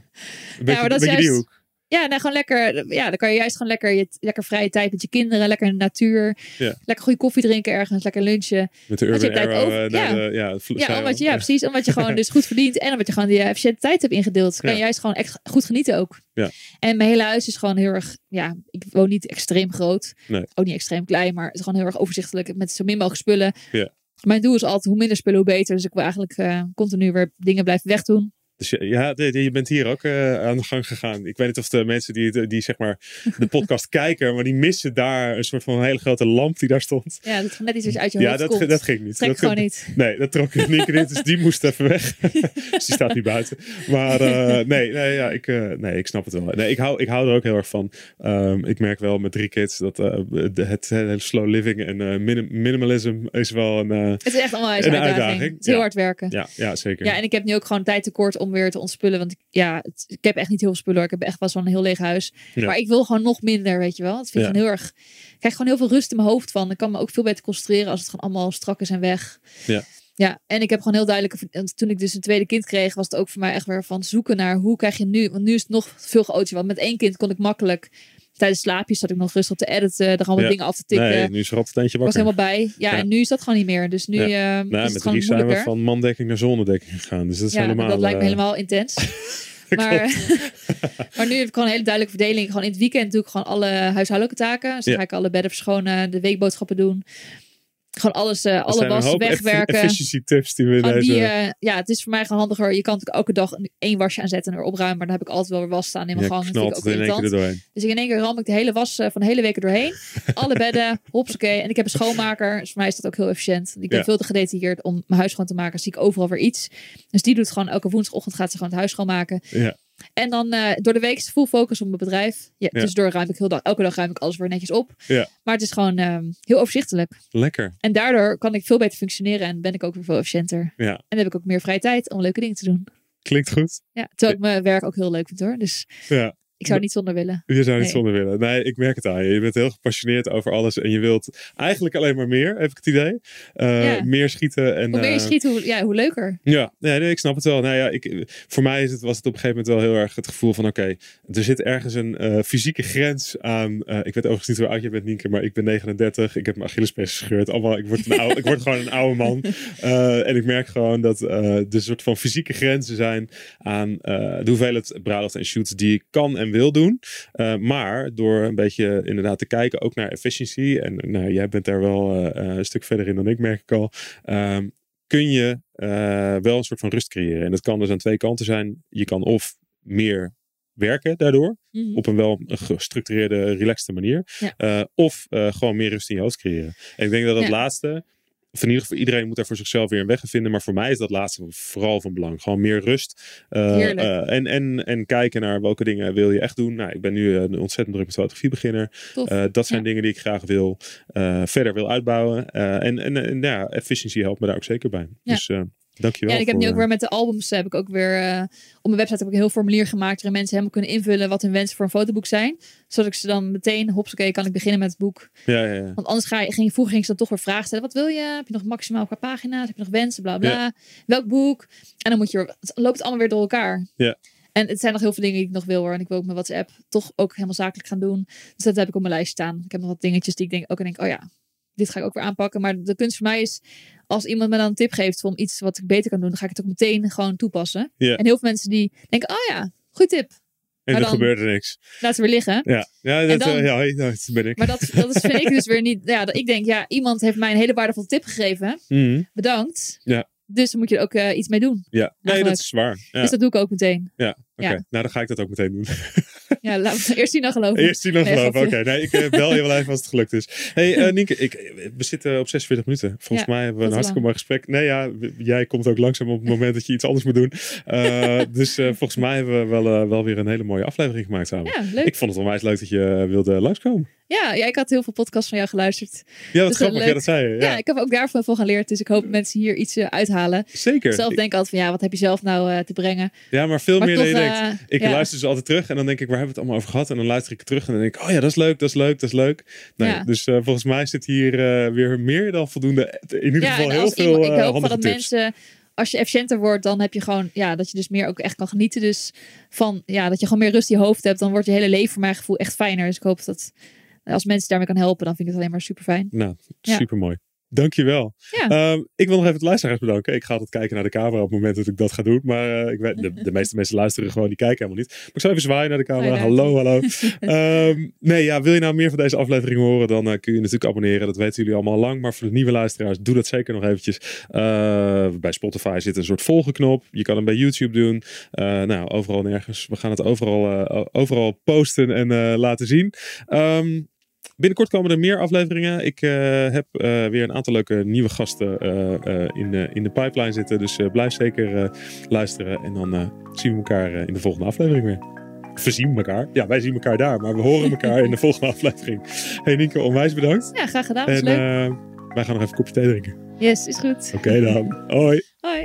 beetje, maar dat is beetje die juist-. Ja, nou, gewoon lekker. Ja, dan kan je juist gewoon lekker, je, lekker vrije tijd met je kinderen, lekker in de natuur. Ja. Lekker goede koffie drinken ergens, lekker lunchen. Met de Urban Arrow over- eh, ja. de, ja, Ja, omdat je, ja, precies. Omdat je gewoon dus goed verdient en omdat je gewoon die efficiënte tijd hebt ingedeeld. Kan je juist gewoon echt goed genieten ook. Ja. En mijn hele huis is gewoon heel erg, ja, ik woon niet extreem groot. Nee. Ook niet extreem klein, maar het is gewoon heel erg overzichtelijk met zo min mogelijk spullen. Ja. Mijn doel is altijd hoe minder spullen, hoe beter. Dus ik wil eigenlijk eh, continu weer dingen blijven wegdoen. Dus ja, je bent hier ook eh, aan de gang gegaan. Ik weet niet of de mensen die, die zeg maar de podcast kijken, maar die missen daar een soort van een hele grote lamp die daar stond. Ja, dat net iets uit je Ja, hoofd dat, komt. dat ging niet. Trek dat gewoon niet. Nee, dat trok ik niet in. Dus die moest even weg. dus die staat nu buiten. Maar eh, nee, nee, ja, ik, eh, nee, ik snap het wel. Nee, ik, hou, ik hou er ook heel erg van. Ehm, ik merk wel met drie kids dat de- het hele slow living en minim- minimalism is wel een... Het is echt allemaal een Een uitdaging. uitdaging, Het is heel ja. hard werken. ja, ja, zeker. Ja, en ik heb nu ook gewoon tijd tekort om weer te ontspullen. Want ik, ja, het- ik heb echt niet heel veel spullen. hoor. Ik heb echt wel zo'n heel leeg huis. Ja. Maar ik wil gewoon nog minder, weet je wel. Dat vind ik Ja. heel erg... Ik krijg gewoon heel veel rust in mijn hoofd van. Ik kan me ook veel beter concentreren als het gewoon allemaal strak is en weg. Ja. Ja, en ik heb gewoon heel duidelijk... Toen ik dus een tweede kind kreeg, was het ook voor mij echt weer van zoeken naar hoe krijg je nu... Want nu is het nog veel chaotischer. Want met één kind kon ik makkelijk... Tijdens slaapjes zat ik nog rustig te editen. Er allemaal Ja. dingen af te tikken. nee, nu is er altijd ik was wakker. helemaal bij. Ja, Ja. en nu is dat gewoon niet meer. Dus nu Ja. eh, Nou, is het met gewoon drie zijn we moeilijker. van mandekking naar zonnedekking gegaan. Dus dat is ja, helemaal... dat lijkt me eh, helemaal intens. maar, maar nu heb ik gewoon een hele duidelijke verdeling. Gewoon in het weekend doe ik gewoon alle huishoudelijke taken. Dus dan ga ik alle bedden verschonen, de weekboodschappen doen. Gewoon alles, dat alle was wegwerken. efficiency tips die we deze... die, eh, ja, het is voor mij gewoon handiger. Je kan natuurlijk elke dag een- één wasje aanzetten en weer opruimen. Maar dan heb ik altijd wel weer was staan in mijn gang. Dat vind ik ook in één keer irritant. er doorheen. Dus in één keer ram ik de hele was eh, van de hele week er doorheen. Alle bedden, hopsakee. En ik heb een schoonmaker. Dus voor mij is dat ook heel efficiënt. Ik ben Ja. veel te gedetailleerd om mijn huis schoon te maken. Zie ik overal weer iets. Dus die doet gewoon elke woensdagochtend gaat ze gewoon het huis schoonmaken. Ja. En dan eh, door de week is het full focus op mijn bedrijf. Ja, Ja. Tussendoor ruim ik heel dag, elke dag ruim ik alles weer netjes op. Ja. Maar het is gewoon ehm, heel overzichtelijk. Lekker. En daardoor kan ik veel beter functioneren en ben ik ook weer veel efficiënter. Ja. En dan heb ik ook meer vrije tijd om leuke dingen te doen. Klinkt goed. Ja, terwijl ik mijn werk ook heel leuk vind hoor. Dus Ja. Ik zou niet zonder willen. Je zou niet Nee. zonder willen. Nee, ik merk het aan je. Je bent heel gepassioneerd over alles en je wilt eigenlijk alleen maar meer, heb ik het idee. Eh, Ja. Meer schieten. En, Hoe meer je eh, schiet, hoe, ja, hoe leuker. Ja, nee, nee, ik snap het wel. Nou ja, ik, voor mij is het, was het op een gegeven moment wel heel erg het gevoel van: oké, er zit ergens een eh, fysieke grens aan. ik weet overigens niet hoe oud je bent, Nienke, maar ik ben 39. Ik heb mijn Achillespees gescheurd. Allemaal, ik, word een oude, ik word gewoon een oude man. En ik merk gewoon dat er soort van fysieke grenzen zijn aan de hoeveelheid bruiloft en shoots die ik kan en wil doen. Eh, maar door een beetje inderdaad te kijken ook naar efficiëntie. En nou, jij bent daar wel eh, eh, een stuk verder in dan ik, merk ik al. Ehm, kun je wel een soort van rust creëren. En dat kan dus aan twee kanten zijn. Je kan of meer werken daardoor. Mhm. Op een wel gestructureerde, relaxte manier. Ja. Of gewoon meer rust in je hoofd creëren. En ik denk dat dat Ja. laatste... Of in ieder geval, iedereen moet daar voor zichzelf weer een weg in vinden. Maar voor mij is dat laatste vooral van belang. Gewoon meer rust. Eh, eh, en, en, en kijken naar welke dingen wil je echt doen. Nou, ik ben nu een ontzettend druk met fotografiebeginner. Tof. Eh, dat zijn Ja. dingen die ik graag wil. verder wil uitbouwen. En en, en ja, efficiëntie helpt me daar ook zeker bij. Ja. Dus dankjewel. Ja, en ik heb nu ook weer met de albums heb ik ook weer eh, op mijn website heb ik een heel formulier gemaakt waarin mensen helemaal kunnen invullen wat hun wensen voor een fotoboek zijn, zodat ik ze dan meteen hopsakee kan ik beginnen met het boek. Ja, ja, ja. Want anders ga je, ging, vroeger ging ze dan toch weer vragen stellen. Wat wil je? Heb je nog maximaal qua pagina's? Heb je nog wensen? Bla bla. Welk boek? En dan moet je, het loopt het allemaal weer door elkaar. Ja. En het zijn nog heel veel dingen die ik nog wil hoor. En ik wil ook mijn WhatsApp toch ook helemaal zakelijk gaan doen. Dus dat heb ik op mijn lijst staan. Ik heb nog wat dingetjes die ik denk, ook en denk, oh ja, dit ga ik ook weer aanpakken. Maar de kunst voor mij is, als iemand me dan een tip geeft om iets wat ik beter kan doen, dan ga ik het ook meteen gewoon toepassen. Ja. En heel veel mensen die denken, oh ja, goed tip. En Maar er dan- gebeurde niks. Laat ze weer liggen. Ja, ja, dat, dan- eh, ja, ja, dat ben ik. Maar dat, dat is, vind ik dus weer niet. Ja, dat ik denk, ja, iemand heeft mij een hele waardevolle tip gegeven. Mhm. Bedankt. Ja. Dus dan moet je er ook eh, iets mee doen. Ja, nee, dat is waar. Ja, Dus dat doe ik ook meteen. ja oké. ja. Nou, dan ga ik dat ook meteen doen. Ja, laten we eerst zien dan geloven. Eerst zien dan Nee, geloven. Oké, nee, ik eh, bel je wel even als het gelukt is. hey, eh, Nienke, ik, we zitten op 46 minuten. Volgens Ja, mij hebben we een hartstikke mooi gesprek. Nee, ja, jij komt ook langzaam op het moment dat je iets anders moet doen. Eh, dus volgens mij hebben we wel, wel weer een hele mooie aflevering gemaakt samen. Ja, leuk. Ik vond het onwijs leuk dat je wilde langskomen. Ja, ja, ik had heel veel podcasts van jou geluisterd. Ja, wat Dus, eh, grappig. Ja, leuk. dat zei je. Ja. Ja, ik heb ook daarvan veel geleerd. Dus ik hoop dat mensen hier iets eh, uithalen. zeker. Zelf denk ik altijd van ja, wat heb je zelf nou eh, te brengen? Ja, maar veel Maar meer dan je denkt. eh, Ik ja. luister ze altijd terug en dan denk ik, waar hebben we het allemaal over gehad? En dan luister ik terug en dan denk ik, oh ja, dat is leuk, dat is leuk, dat is leuk. Nee, Ja. Dus eh, volgens mij zit hier eh, weer meer dan voldoende, in ieder Ja, geval heel veel iemand, ik eh, hoop dat tips. mensen, als je efficiënter wordt, dan heb je gewoon, ja, dat je dus meer ook echt kan genieten. Dus van, ja, dat je gewoon meer rust in je hoofd hebt, dan wordt je hele leven voor mijn gevoel echt fijner. Dus ik hoop dat als mensen daarmee kan helpen, dan vind ik het alleen maar super fijn. Nou, Ja. super mooi. Dankjewel. Ja. Ehm, ik wil nog even het luisteraars bedanken. Ik ga altijd kijken naar de camera op het moment dat ik dat ga doen. Maar eh, ik weet, de, de meeste mensen luisteren gewoon, die kijken helemaal niet. Maar ik zal even zwaaien naar de camera. Oh ja, hallo, hallo. Ehm, nee, ja, wil je nou meer van deze aflevering horen, dan eh, kun je natuurlijk abonneren. Dat weten jullie allemaal al lang. Maar voor de nieuwe luisteraars, doe dat zeker nog eventjes. Eh, bij Spotify zit een soort volgenknop. Je kan hem bij YouTube doen. Eh, nou, overal nergens. We gaan het overal, overal posten en laten zien. Ehm, Binnenkort komen er meer afleveringen. Ik eh, heb eh, weer een aantal leuke nieuwe gasten eh, in, in de pipeline zitten. Dus blijf zeker luisteren. En dan zien we elkaar in de volgende aflevering weer. We zien elkaar. Ja, wij zien elkaar daar. Maar we horen elkaar in de volgende aflevering. Hey Nienke, onwijs bedankt. Ja, graag gedaan. En leuk. wij gaan nog even een kopje thee drinken. Yes, is goed. Oké dan. Hoi. Hoi.